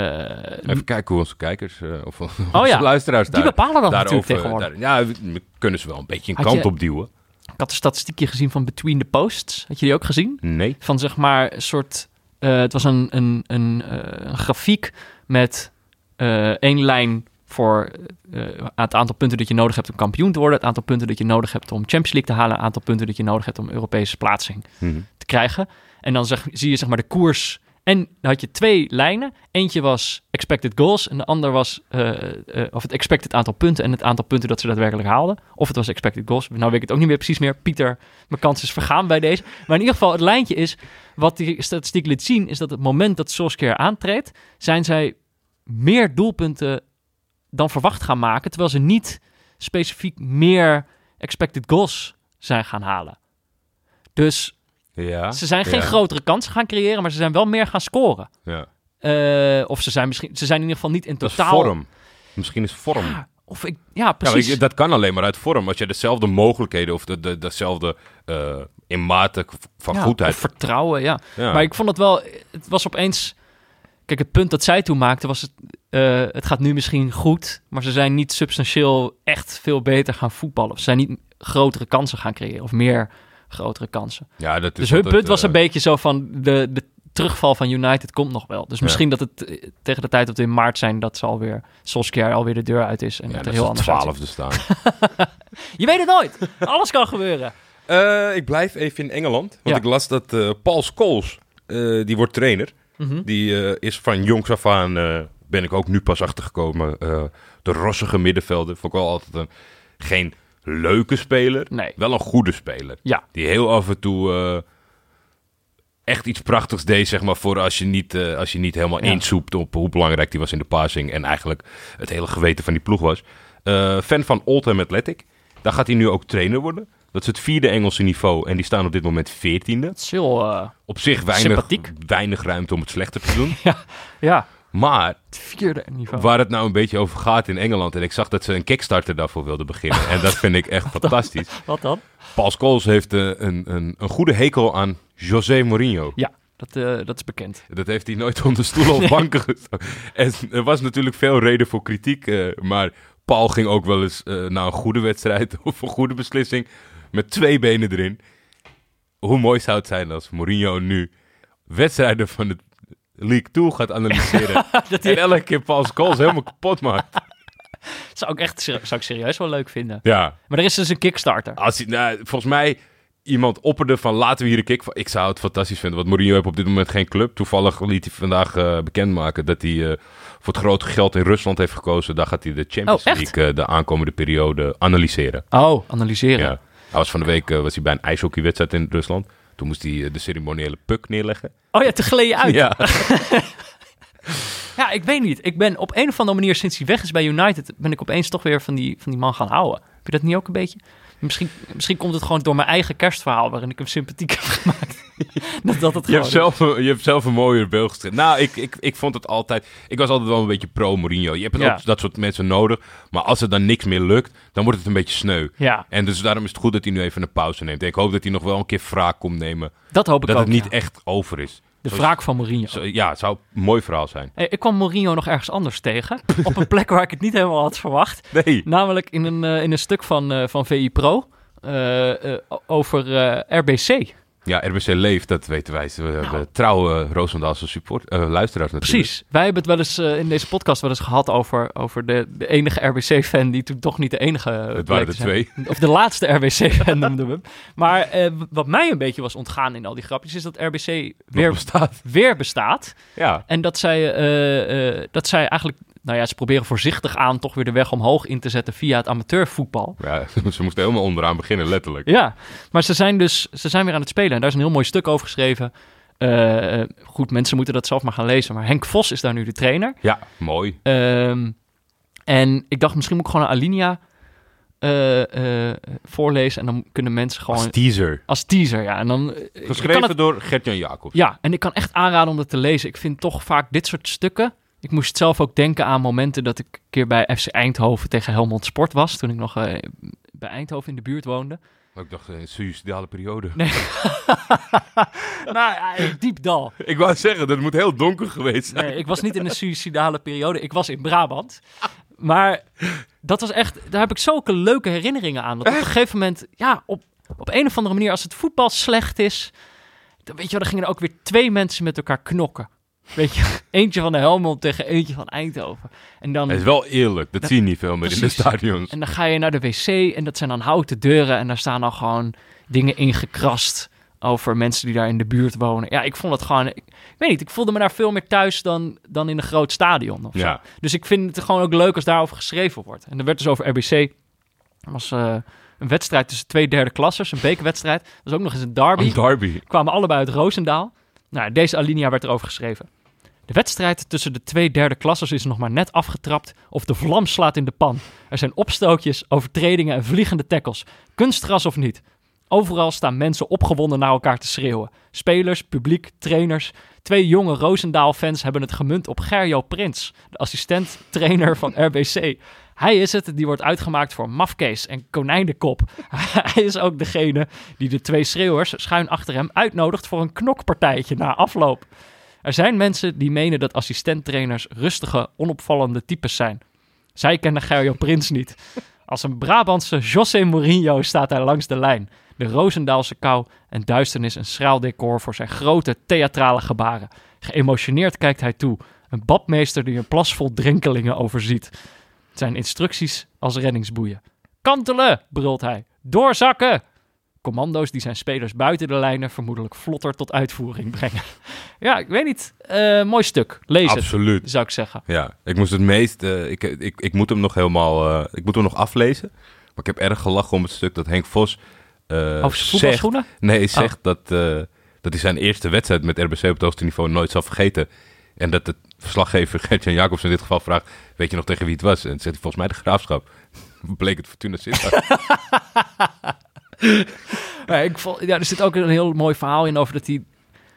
Even kijken hoe onze kijkers uh, of onze Oh ja, luisteraars die daar, bepalen dat natuurlijk daarover... tegenwoordig. daar- ja, kunnen ze wel een beetje een Had kant je- op duwen. Ik had een statistiekje gezien van Between the Posts. Had je die ook gezien? Nee. Van zeg maar een soort... eh, het was een, een, een, eh, een grafiek met eh, één lijn voor eh, het aantal punten dat je nodig hebt om kampioen te worden. Het aantal punten dat je nodig hebt om Champions League te halen. Het aantal punten dat je nodig hebt om Europese plaatsing Mhm. te krijgen. En dan zeg, zie je zeg maar de koers. En dan had je twee lijnen. Eentje was expected goals en de ander was eh, eh, of het expected aantal punten en het aantal punten dat ze daadwerkelijk haalden. Of het was expected goals. Nou weet ik het ook niet meer precies meer. Pieter, mijn kans is vergaan bij deze. Maar in ieder geval, het lijntje is, wat die statistiek liet zien, is dat het moment dat Solskjaer aantreedt, zijn zij meer doelpunten dan verwacht gaan maken, terwijl ze niet specifiek meer expected goals zijn gaan halen. Dus Ja. ze zijn geen ja, grotere kansen gaan creëren, maar ze zijn wel meer gaan scoren. Ja. Eh, of ze zijn misschien, ze zijn in ieder geval niet in Dat is totaal. vorm. Misschien is vorm. Ja, of ik, ja, precies. ik- dat kan alleen maar uit vorm. Als je dezelfde mogelijkheden of de, de, dezelfde eh, in mate van Ja, goedheid. Of vertrouwen, ja. ja. Maar ik vond het wel, het was opeens. Kijk, het punt dat zij toen maakte was het. eh, het gaat nu misschien goed, maar ze zijn niet substantieel echt veel beter gaan voetballen. Of ze zijn niet grotere kansen gaan creëren of meer grotere kansen. ja, dat is Dus hun altijd, punt was eh, een beetje zo van de, de terugval van United komt nog wel. Dus Ja. misschien dat het eh, tegen de tijd dat we in maart zijn, dat ze alweer Solskjaer alweer de deur uit is en Ja, dat dat er heel anders twaalfde staan. Je weet het nooit. Alles kan gebeuren. Eh, ik blijf even in Engeland. Want Ja. ik las dat eh, Paul Scholes, eh, die wordt trainer. Mhm. Die eh, is van jongs af aan, eh, ben ik ook nu pas achtergekomen. eh de rossige middenvelder. Vond ik wel altijd een, geen leuke speler. Nee. Wel een goede speler. Ja. Die heel af en toe eh, echt iets prachtigs deed, zeg maar, voor als je niet, eh, als je niet helemaal Ja. insoept op hoe belangrijk die was in de passing. En eigenlijk het hele geweten van die ploeg was. Eh, fan van Oldham Athletic. Daar gaat hij nu ook trainer worden. Dat is het vierde Engelse niveau en die staan op dit moment veertiende. Het is heel, eh, Op zich weinig, Sympathiek. weinig ruimte om het slechter te doen. ja, Maar het vierde niveau. waar het nou een beetje over gaat in Engeland... en ik zag dat ze een Kickstarter daarvoor wilden beginnen... en dat vind ik echt fantastisch. Wat dan? Paul Scholes heeft eh, een, een, een goede hekel aan José Mourinho. Ja, dat, eh, dat is bekend. Dat heeft hij nooit onder stoelen of banken gestoken. En er was natuurlijk veel reden voor kritiek. eh, maar Paul ging ook wel eens naar een goede wedstrijd of een goede beslissing. Met twee benen erin. Hoe mooi zou het zijn als Mourinho nu wedstrijden van de League 2 gaat analyseren. Dat en elke keer Paul Scholes helemaal kapot maakt. zou ik echt zou ik serieus wel leuk vinden. Ja, Maar er is dus een Kickstarter. als hij, nou, volgens mij iemand opperde van laten we hier een kick. Ik zou het fantastisch vinden, want Mourinho heeft op dit moment geen club. Toevallig liet hij vandaag eh, bekendmaken dat hij eh, voor het grote geld in Rusland heeft gekozen. Daar gaat hij de Champions Oh? League eh, de aankomende periode analyseren. Oh, analyseren. Ja. Hij was van de week was hij bij een ijshockeywedstrijd in Rusland. Toen moest hij eh, de ceremoniële puck neerleggen. Oh ja, te gleden uit. Ja. Ja, ik weet niet. Ik ben op een of andere manier sinds hij weg is bij United, ben ik opeens toch weer van die, van die man gaan houden. Heb je dat niet ook een beetje? Misschien, misschien komt het gewoon door mijn eigen kerstverhaal, waarin ik hem sympathiek heb gemaakt. dat dat het je hebt, zelf, een- je hebt zelf een mooier beeld gestrekt. Nou, ik, ik, ik vond het altijd... Ik was altijd wel een beetje pro-Mourinho. Je hebt Ja. ook dat soort mensen nodig. Maar als er dan niks meer lukt, dan wordt het een beetje sneu. Ja, En dus daarom is het goed dat hij nu even een pauze neemt. Ik hoop dat hij nog wel een keer wraak komt nemen. dat hoop ik dat ook. het niet ja. echt over is. De wraak van Mourinho. Zo, ja, het zou een mooi verhaal zijn. Hey, ik kwam Mourinho nog ergens anders tegen. op een plek waar ik het niet helemaal had verwacht. Nee. Namelijk in een, eh, in een stuk van, eh, van VI Pro. eh, over RBC. Ja, RBC leeft, dat weten wij. We hebben trouwe Roosendaalse support, eh, luisteraars natuurlijk. Precies. Wij hebben het wel eens eh, in deze podcast wel eens gehad over, over de, de enige RBC-fan die toen toch niet de enige Het waren er zijn. twee. Of de laatste RBC-fan noemden we hem. Maar eh, wat mij een beetje was ontgaan in al die grapjes is dat RBC Weer bestaat. weer bestaat. Ja. En dat zij, dat zij eigenlijk, nou ja, ze proberen voorzichtig aan toch weer de weg omhoog in te zetten via het amateurvoetbal. ja, ze moesten helemaal onderaan beginnen, letterlijk. Ja, maar ze zijn dus ze zijn weer aan het spelen. En daar is een heel mooi stuk over geschreven. Eh, goed, mensen moeten dat zelf maar gaan lezen. Maar Henk Vos is daar nu de trainer. Ja, mooi. Ehm, en ik dacht, misschien moet ik gewoon een Alinea eh, eh, voorlezen. En dan kunnen mensen gewoon... Als teaser. Als teaser, ja. En dan, Geschreven het- door Gert-Jan Jacobs. ja, en ik kan echt aanraden om dat te lezen. Ik vind toch vaak dit soort stukken... Ik moest zelf ook denken aan momenten dat ik een keer bij FC Eindhoven tegen Helmond Sport was. Toen ik nog eh, bij Eindhoven in de buurt woonde. Maar ik dacht, een suïcidale periode. Nee. nou, ja, diep dal. Ik wou zeggen, dat moet heel donker geweest zijn. Nee, ik was niet in een suïcidale periode. Ik was in Brabant. Maar dat was echt... Daar heb ik zulke leuke herinneringen aan. Dat op een gegeven moment... Ja, op, op een of andere manier, als het voetbal slecht is... Dan weet je wel, dan gingen er ook weer twee mensen met elkaar knokken. Weet je, eentje van de Helmond tegen eentje van Eindhoven. En dan... Het is wel eerlijk, dat zie je niet veel meer in de stadions. En dan ga je naar de wc en dat zijn dan houten deuren en daar staan dan gewoon dingen ingekrast over mensen die daar in de buurt wonen. Ja, ik vond het gewoon, ik, ik weet niet, ik voelde me daar veel meer thuis dan, dan in een groot stadion of zo. Ja. Dus ik vind het gewoon ook leuk als daarover geschreven wordt. En er werd dus over RBC, er was eh, een wedstrijd tussen twee derde klassers, een bekerwedstrijd. Dat was ook nog eens een derby Een derby. kwamen allebei uit Roosendaal. Nou, deze alinea werd erover geschreven. De wedstrijd tussen de twee derde klassers is nog maar net afgetrapt of de vlam slaat in de pan. Er zijn opstootjes, overtredingen en vliegende tackles. Kunstgras of niet. Overal staan mensen opgewonden naar elkaar te schreeuwen. Spelers, publiek, trainers. Twee jonge Roosendaal-fans hebben het gemunt op Gerjo Prins, de assistent-trainer van RBC. Hij is het die wordt uitgemaakt voor mafkees en konijnenkop. Hij is ook degene die de twee schreeuwers schuin achter hem uitnodigt voor een knokpartijtje na afloop. Er zijn mensen die menen dat assistenttrainers rustige, onopvallende types zijn. Zij kennen Gerjo Prins niet. Als een Brabantse José Mourinho staat hij langs de lijn. De Roosendaalse kou en duisternis een schraal decor voor zijn grote theatrale gebaren. Geëmotioneerd kijkt hij toe. Een badmeester die een plas vol drenkelingen overziet. Zijn instructies als reddingsboeien. Kantelen, brult hij. Doorzakken! Commando's die zijn spelers buiten de lijnen vermoedelijk vlotter tot uitvoering brengen. ja, ik weet niet. Eh, mooi stuk. Lees het, Absoluut. zou ik zeggen. Ja, ik moest het meest... eh, ik, ik, ik moet hem nog helemaal... eh, ik moet hem nog aflezen. Maar ik heb erg gelachen om het stuk dat Henk Vos... eh, Over zegt, voetbalschoenen? nee, zegt dat, eh, dat hij zijn eerste wedstrijd met RBC op het hoogste niveau nooit zal vergeten. En dat de verslaggever Gertjan Jacobs in dit geval vraagt... Weet je nog tegen wie het was? En zegt hij volgens mij de Graafschap. Bleek het Fortuna Sittard. Ja, ik vond, ja, er zit ook een heel mooi verhaal in over dat hij,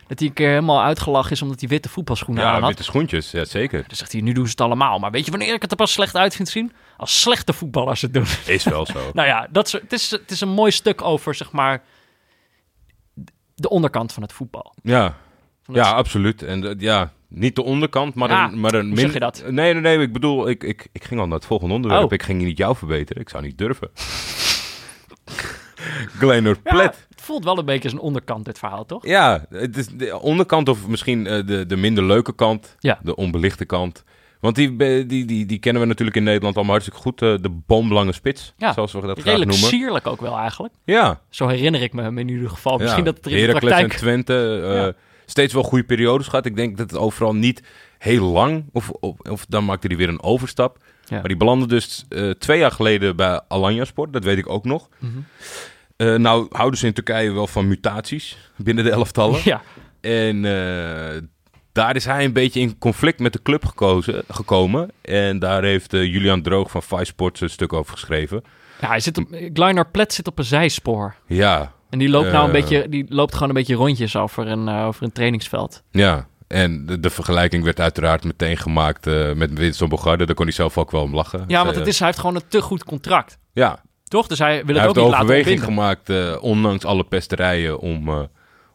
dat hij een keer helemaal uitgelachen is omdat hij witte voetbalschoenen aan ja, had. witte schoentjes. Ja, zeker. Dan zegt hij, nu doen ze het allemaal. Maar weet je wanneer ik het er pas slecht uit vind zien? Als slechte voetballers het doen. Is wel zo. nou ja, dat is, het, is, het is een mooi stuk over, zeg maar, de onderkant van het voetbal. Ja, ja absoluut. En eh, ja, niet de onderkant, maar Ja, een, maar een je dat? Nee, nee, nee. Ik bedoel, ik, ik, ik ging al naar het volgende onderwerp. Oh. Ik ging niet jou verbeteren. Ik zou niet durven. Glenor Ja, Plet. het voelt wel een beetje als een onderkant, dit verhaal, toch? Ja, het is de onderkant of misschien eh, de, de minder leuke kant. Ja. De onbelichte kant. Want die, die, die, die kennen we natuurlijk in Nederland allemaal hartstikke goed. eh, de boomlange spits, Ja, zoals we dat graag Redelijk noemen. sierlijk ook wel eigenlijk. Ja, Zo herinner ik me hem in ieder geval. Misschien dat het in de Heracles praktijk... en Twente eh, steeds wel goede periodes gehad. Ik denk dat het overal niet heel lang, of, of, of dan maakte hij weer een overstap. Ja. Maar die belandde dus eh, twee jaar geleden bij Alanya Sport, dat weet ik ook nog. Mhm. Eh, nou houden ze in Turkije wel van mutaties binnen de elftallen. Ja, En eh, daar is hij een beetje in conflict met de club gekozen, gekomen. En daar heeft Julian Droog van Vice Sports een stuk over geschreven. ja hij zit op... Gleiner Plet zit op een zijspoor. Ja, En die loopt nou een beetje... Die loopt gewoon een beetje rondjes over een, over een trainingsveld. Ja, en de, de vergelijking werd uiteraard meteen gemaakt eh, met Winston Bogarde. Daar kon hij zelf ook wel om lachen. Ja, want het is, hij heeft gewoon een te goed contract. Ja, Toch? Dus hij wil hij het heeft ook niet laten overweging ontbinden. gemaakt, eh, ondanks alle pesterijen, om, eh,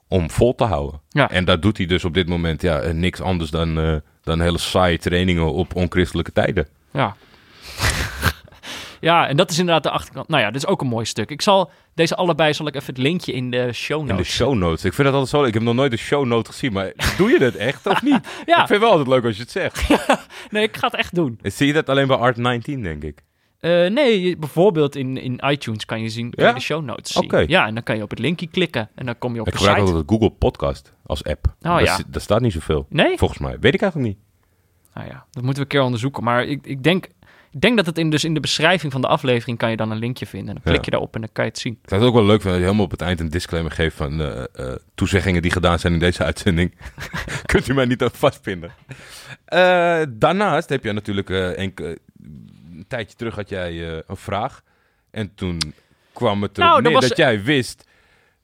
om vol te houden. Ja. En dat doet hij dus op dit moment ja, eh, niks anders dan, eh, dan hele saaie trainingen op onchristelijke tijden. Ja. Ja, en dat is inderdaad de achterkant. Nou ja, dit is ook een mooi stuk. Ik zal deze allebei, zal ik even het linkje in de show In de notes. show notes. Ik vind dat altijd zo. Ik heb nog nooit een show note gezien, maar doe je dat echt of niet? Ja. Ik vind het wel altijd leuk als je het zegt. Nee, ik ga het echt doen. Zie je dat alleen bij Art 19, denk ik? Eh, nee, bijvoorbeeld in, in iTunes kan je zien kan Ja? je de show notes zien. Ja, en dan kan je op het linkje klikken en dan kom je op Ik de gebruik site. altijd Google Podcast als app. Oh, daar, ja. daar staat niet zoveel. Nee? Volgens mij. Weet ik eigenlijk niet. Nou ja, dat moeten we een keer onderzoeken. Maar ik, ik, denk, ik denk dat het in, dus in de beschrijving van de aflevering kan je dan een linkje vinden. En dan klik Ja. je daarop en dan kan je het zien. Ik zou het ook wel leuk dat je helemaal op het eind een disclaimer geeft van eh, toezeggingen die gedaan zijn in deze uitzending. Kunt u mij niet aan vastpinnen. Eh, daarnaast heb je natuurlijk enke- een tijdje terug had jij een vraag. En toen kwam het erop Nou, dat neer was- dat jij wist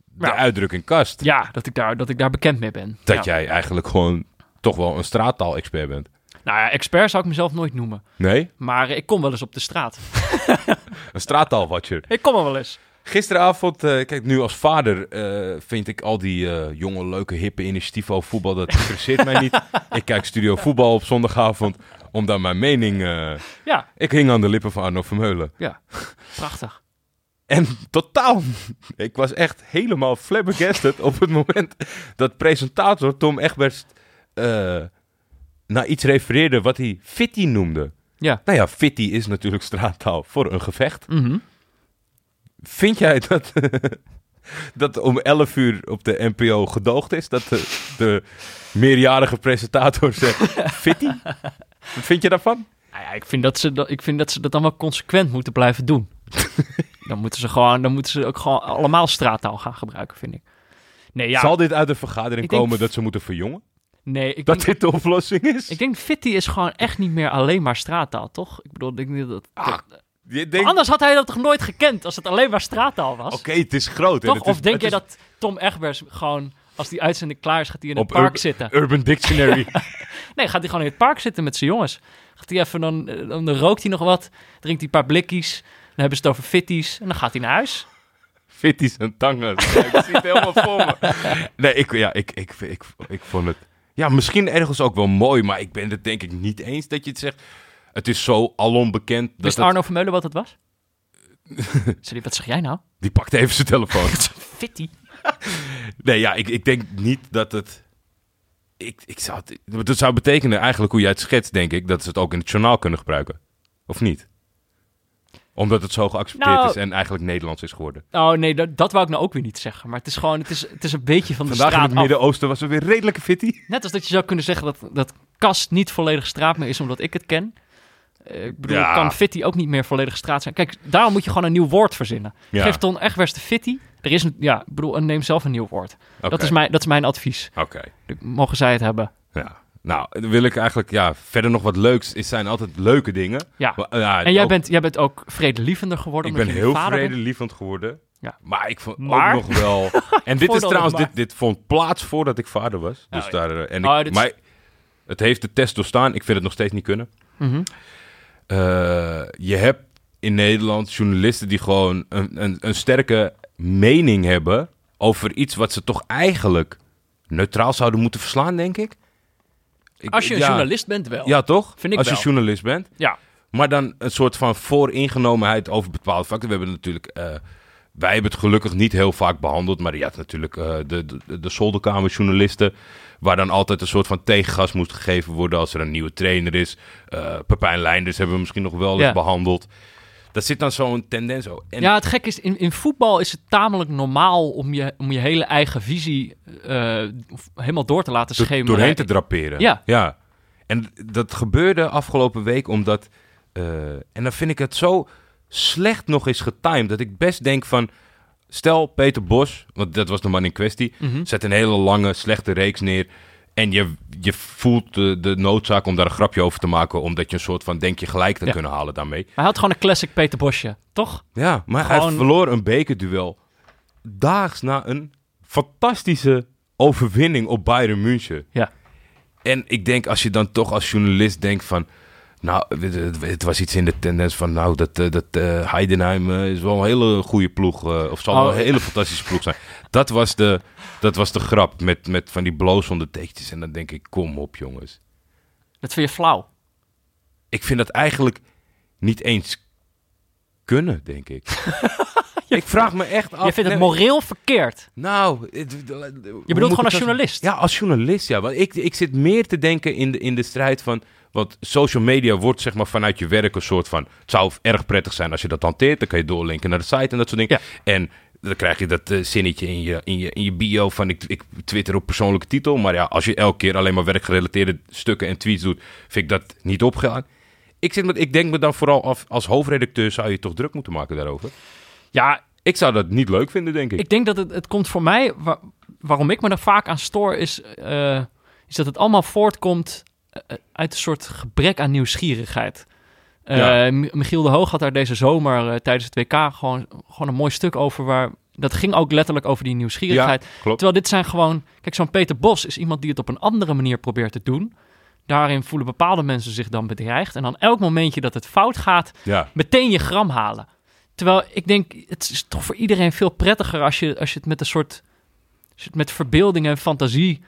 de Nou. uitdrukking kast. Ja, dat ik daar, dat ik daar bekend mee ben. Dat ja. jij eigenlijk gewoon toch wel een straattaal-expert bent. Nou ja, expert zou ik mezelf nooit noemen. Nee? Maar ik kom wel eens op de straat. Een straattaalwatcher. Ik kom er wel eens. Gisteravond, eh, kijk, nu als vader eh, vind ik al die eh, jonge, leuke, hippe initiatieven over voetbal, dat interesseert mij niet. Ik kijk Studio Voetbal op zondagavond, omdat mijn mening... Ja, ik hing aan de lippen van Arno Vermeulen. ja. Prachtig. En totaal, ik was echt helemaal flabbergasted op het moment dat presentator Tom Egberts naar iets refereerde wat hij fitty noemde. Ja. Nou ja, fitty is natuurlijk straattaal voor een gevecht. Mhm. Vind jij dat, dat om 11 uur op de NPO gedoogd is? Dat de, de meerjarige presentator zegt fitty? Wat vind je daarvan? Nou ja, ik vind, dat ze dat, ik vind dat ze dat dan wel consequent moeten blijven doen. dan moeten ze gewoon, dan moeten ze ook gewoon allemaal straattaal gaan gebruiken, vind ik. Nee, ja. Zal dit uit de vergadering denk- komen dat ze moeten verjongen? Nee, ik Dat denk, dit de oplossing is? ik denk Fitty is gewoon echt niet meer alleen maar straattaal, toch? Ik bedoel, ik denk niet dat, Ah, dat- denkt- anders had hij dat toch nooit gekend als het alleen maar straattaal was? Oké, het is groot. toch? het is- of denk je is dat Tom Egbers gewoon, als die uitzending klaar is, gaat hij in het op park Ur- zitten? Urban Dictionary. Nee, gaat hij gewoon in het park zitten met zijn jongens. Gaat hij even, dan, dan rookt hij nog wat, drinkt hij een paar blikjes, dan hebben ze het over fitties en dan gaat hij naar huis. Fitties en tangen. ik zie het helemaal voor me. Nee, ik, ja, ik, ik, ik, ik, vond het... Ja, misschien ergens ook wel mooi, maar ik ben het denk ik niet eens dat je het zegt. Het is zo alom bekend. Dat Wist het- Arno Vermeulen wat het was? Sorry, wat zeg jij nou? Die pakt even zijn telefoon. Fitty. Nee, ja, ik, ik denk niet dat het... Ik, ik zou het... Dat zou betekenen eigenlijk hoe jij het schetst, denk ik, dat ze het ook in het journaal kunnen gebruiken. Of niet? Omdat het zo geaccepteerd Nou- is en eigenlijk Nederlands is geworden. Oh nee, dat, dat wou ik nou ook weer niet zeggen. Maar het is gewoon, het is, het is een beetje van de Vandaag in het. Midden-Oosten was er weer redelijke fitty. Net als dat je zou kunnen zeggen dat, dat Kast niet volledig straat meer is omdat ik het ken. Eh, ik bedoel, Ja. kan Fitty ook niet meer volledig straat zijn. Kijk, daarom moet je gewoon een nieuw woord verzinnen. Ja. Geef Ton Egbers de Fitty. Er is een, ja, ik bedoel, neem zelf een nieuw woord. Dat, is mijn, dat is mijn advies. Oké. Mogen zij het hebben. Ja. Nou, dan wil ik eigenlijk, ja, verder nog wat leuks. Het zijn altijd leuke dingen. Ja. Maar, ja, En jij ook- bent, jij bent ook vredelievender geworden. Ik ben heel bent. vredelievend geworden. Ja. Maar ik vond Maar? ook nog wel... En dit is trouwens, dit, dit vond plaats voordat ik vader was. Dus Oh, daar, eh, en ik, Oh, is- maar het heeft de test doorstaan. Ik vind het nog steeds niet kunnen. Mhm. Eh, je hebt in Nederland journalisten die gewoon een, een, een sterke mening hebben over iets wat ze toch eigenlijk neutraal zouden moeten verslaan, denk ik. Ik- Als je een ja, journalist bent wel. Ja, toch? Vind ik Als je wel. journalist bent. Ja. Maar dan een soort van vooringenomenheid over bepaalde facten. We hebben natuurlijk... eh, wij hebben het gelukkig niet heel vaak behandeld. Maar je had natuurlijk eh, de, de, de zolderkamerjournalisten... waar dan altijd een soort van tegengas moest gegeven worden... als er een nieuwe trainer is. Eh Pepijn Leinders hebben we misschien nog wel eens Ja. behandeld. Dat zit dan zo'n tendens... zo. En Ja, het gek is, in, in voetbal is het tamelijk normaal om je, om je hele eigen visie eh, helemaal door te laten schemeren. doorheen te draperen. Ja. ja. En dat gebeurde afgelopen week omdat... eh, en dan vind ik het zo slecht nog eens getimed... dat ik best denk van... Stel Peter Bos, want dat was de man in kwestie... Mhm. zet een hele lange, slechte reeks neer... en je, je voelt de, de noodzaak om daar een grapje over te maken... omdat je een soort van denk je gelijk te Ja. kunnen halen daarmee. Maar hij had gewoon een classic Peter Bosje, toch? Ja, maar hij Gewoon- verloor een bekerduel daags na een fantastische overwinning op Bayern München. Ja. En ik denk, als je dan toch als journalist denkt van... Nou, het, was iets in de tendens van... Nou, dat, eh, dat eh, Heidenheim eh, is wel een hele goede ploeg. of zal wel Oh, een hele fantastische ploeg zijn. Dat was de, dat was de grap met, met van die blozende tekentjes. En dan denk ik, kom op jongens. Dat vind je flauw. Ik vind dat eigenlijk niet eens kunnen, denk ik. ik vraag me echt af... je vindt het moreel verkeerd. Nou, het- Je bedoelt gewoon als journalist. Ja, als journalist, ja. Want ik, ik zit meer te denken in de, in de strijd van... Want social media wordt zeg maar vanuit je werk een soort van... Het zou erg prettig zijn als je dat hanteert. Dan kan je doorlinken naar de site en dat soort dingen. En dan krijg je dat eh, zinnetje in je, in, je, in je bio van... Ik, ik twitter op persoonlijke titel. Maar ja, als je elke keer alleen maar werkgerelateerde stukken en tweets doet... Vind ik dat niet opgegaan. Ik, zit met, ik denk me dan vooral af... Als hoofdredacteur zou je toch druk moeten maken daarover. Ja, Ik zou dat niet leuk vinden, denk ik. ik denk dat het, het komt voor mij... wa- waarom ik me er vaak aan stoor is... eh, is dat het allemaal voortkomt uit een soort gebrek aan nieuwsgierigheid. Eh, Ja. Michiel de Hoog had daar deze zomer eh, tijdens het WK gewoon, gewoon een mooi stuk over... waar dat ging ook letterlijk over die nieuwsgierigheid. Terwijl dit zijn gewoon... Kijk, zo'n Peter Bos is iemand die het op een andere manier probeert te doen. Daarin voelen bepaalde mensen zich dan bedreigd. En dan elk momentje dat het fout gaat, Ja. meteen je gram halen. Terwijl ik denk, het is toch voor iedereen veel prettiger als je, als je het met een soort, als je het met verbeelding en fantasie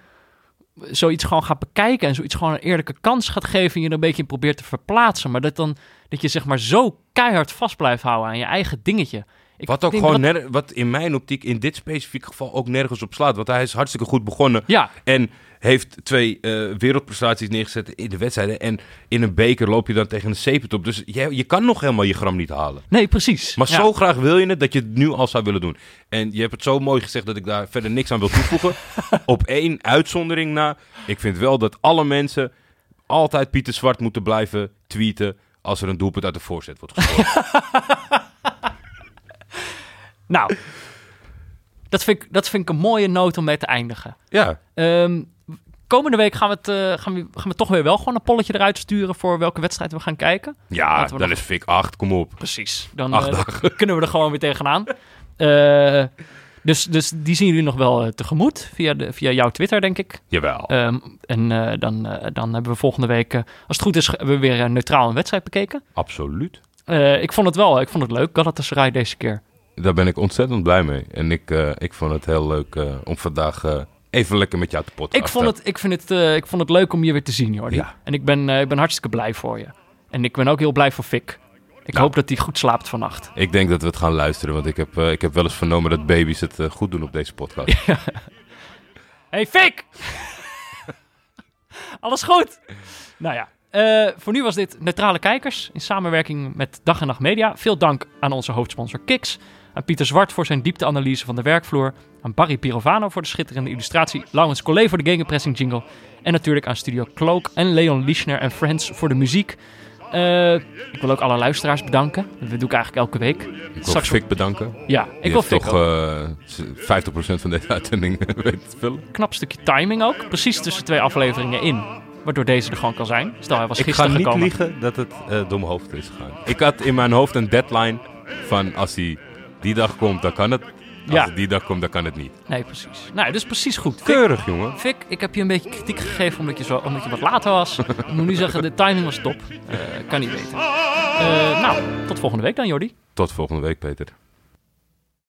zoiets gewoon gaat bekijken en zoiets gewoon een eerlijke kans gaat geven en je er een beetje in probeert te verplaatsen. Maar dat dan, dat je zeg maar zo keihard vast blijft houden aan je eigen dingetje. Ik Wat ook gewoon, dat- wat in mijn optiek in dit specifieke geval ook nergens op slaat. Want hij is hartstikke goed begonnen. Ja, En heeft twee eh, wereldprestaties neergezet in de wedstrijden. En in een beker loop je dan tegen een zeepentop. Dus je, je kan nog helemaal je gram niet halen. nee, precies. Maar Ja. zo graag wil je het dat je het nu al zou willen doen. En je hebt het zo mooi gezegd dat ik daar verder niks aan wil toevoegen. Op één uitzondering na. Ik vind wel dat alle mensen altijd Pieter Zwart moeten blijven tweeten als er een doelpunt uit de voorzet wordt gescoord. Nou, dat vind, ik, dat vind ik een mooie noot om mee te eindigen. ja, Ehm, komende week gaan we, het, eh, gaan, we, gaan we toch weer wel gewoon een polletje eruit sturen voor welke wedstrijd we gaan kijken. ja dan nog- is Fik 8, kom op. Precies. Dan eh, kunnen we er gewoon weer tegenaan. Eh, dus, dus die zien jullie nog wel tegemoet via, de, via jouw Twitter, denk ik. Jawel. Ehm, en dan, dan hebben we volgende week, als het goed is, hebben we weer eh, neutraal een wedstrijd bekeken. Absoluut. Ik vond het wel, ik vond het leuk, Galatasaray deze keer. Daar ben ik ontzettend blij mee. En ik, ik vond het heel leuk om vandaag even lekker met jou te potten. Ik vond, het, ik, vind het, eh, ik vond het leuk om je weer te zien, Jordi. Ja. En ik ben, eh, ik ben hartstikke blij voor je. En ik ben ook heel blij voor Fik. Ik Nou. hoop dat hij goed slaapt vannacht. Ik denk dat we het gaan luisteren, want ik heb, eh, ik heb wel eens vernomen dat baby's het goed doen op deze podcast. Hey Fik! Alles goed? Nou ja, voor nu was dit Neutrale Kijkers in samenwerking met Dag en Nacht Media. Veel dank aan onze hoofdsponsor Kiks. Aan Pieter Zwart voor zijn diepteanalyse van de werkvloer. Aan Barry Pirovano voor de schitterende illustratie. Laurens Collet voor de gegenpressing jingle. En natuurlijk aan Studio Cloak en Leon Lischner en Friends voor de muziek. Eh, ik wil ook alle luisteraars bedanken. Dat doe ik eigenlijk elke week. Ik wil Fik bedanken. Ja, ik Die wil Fik toch ook. eh, z- 50% van deze uitzending weten te vullen. knap stukje timing ook. Precies tussen twee afleveringen in. Waardoor deze er gewoon kan zijn. Stel, hij was Ik ga gisteren niet gekomen. liegen dat het eh, door mijn hoofd is gegaan. Ik had in mijn hoofd een deadline van als hij die dag komt, dan kan het. Als Ja. het die dag komt, dan kan het niet. Nee, precies. Nou, dus precies goed. Fik, Keurig, jongen. Fik, ik heb je een beetje kritiek gegeven omdat je, zo, omdat je wat later was. ik moet nu zeggen, de timing was top. Eh, kan niet weten. Eh, nou, tot volgende week dan, Jordi. Tot volgende week, Peter.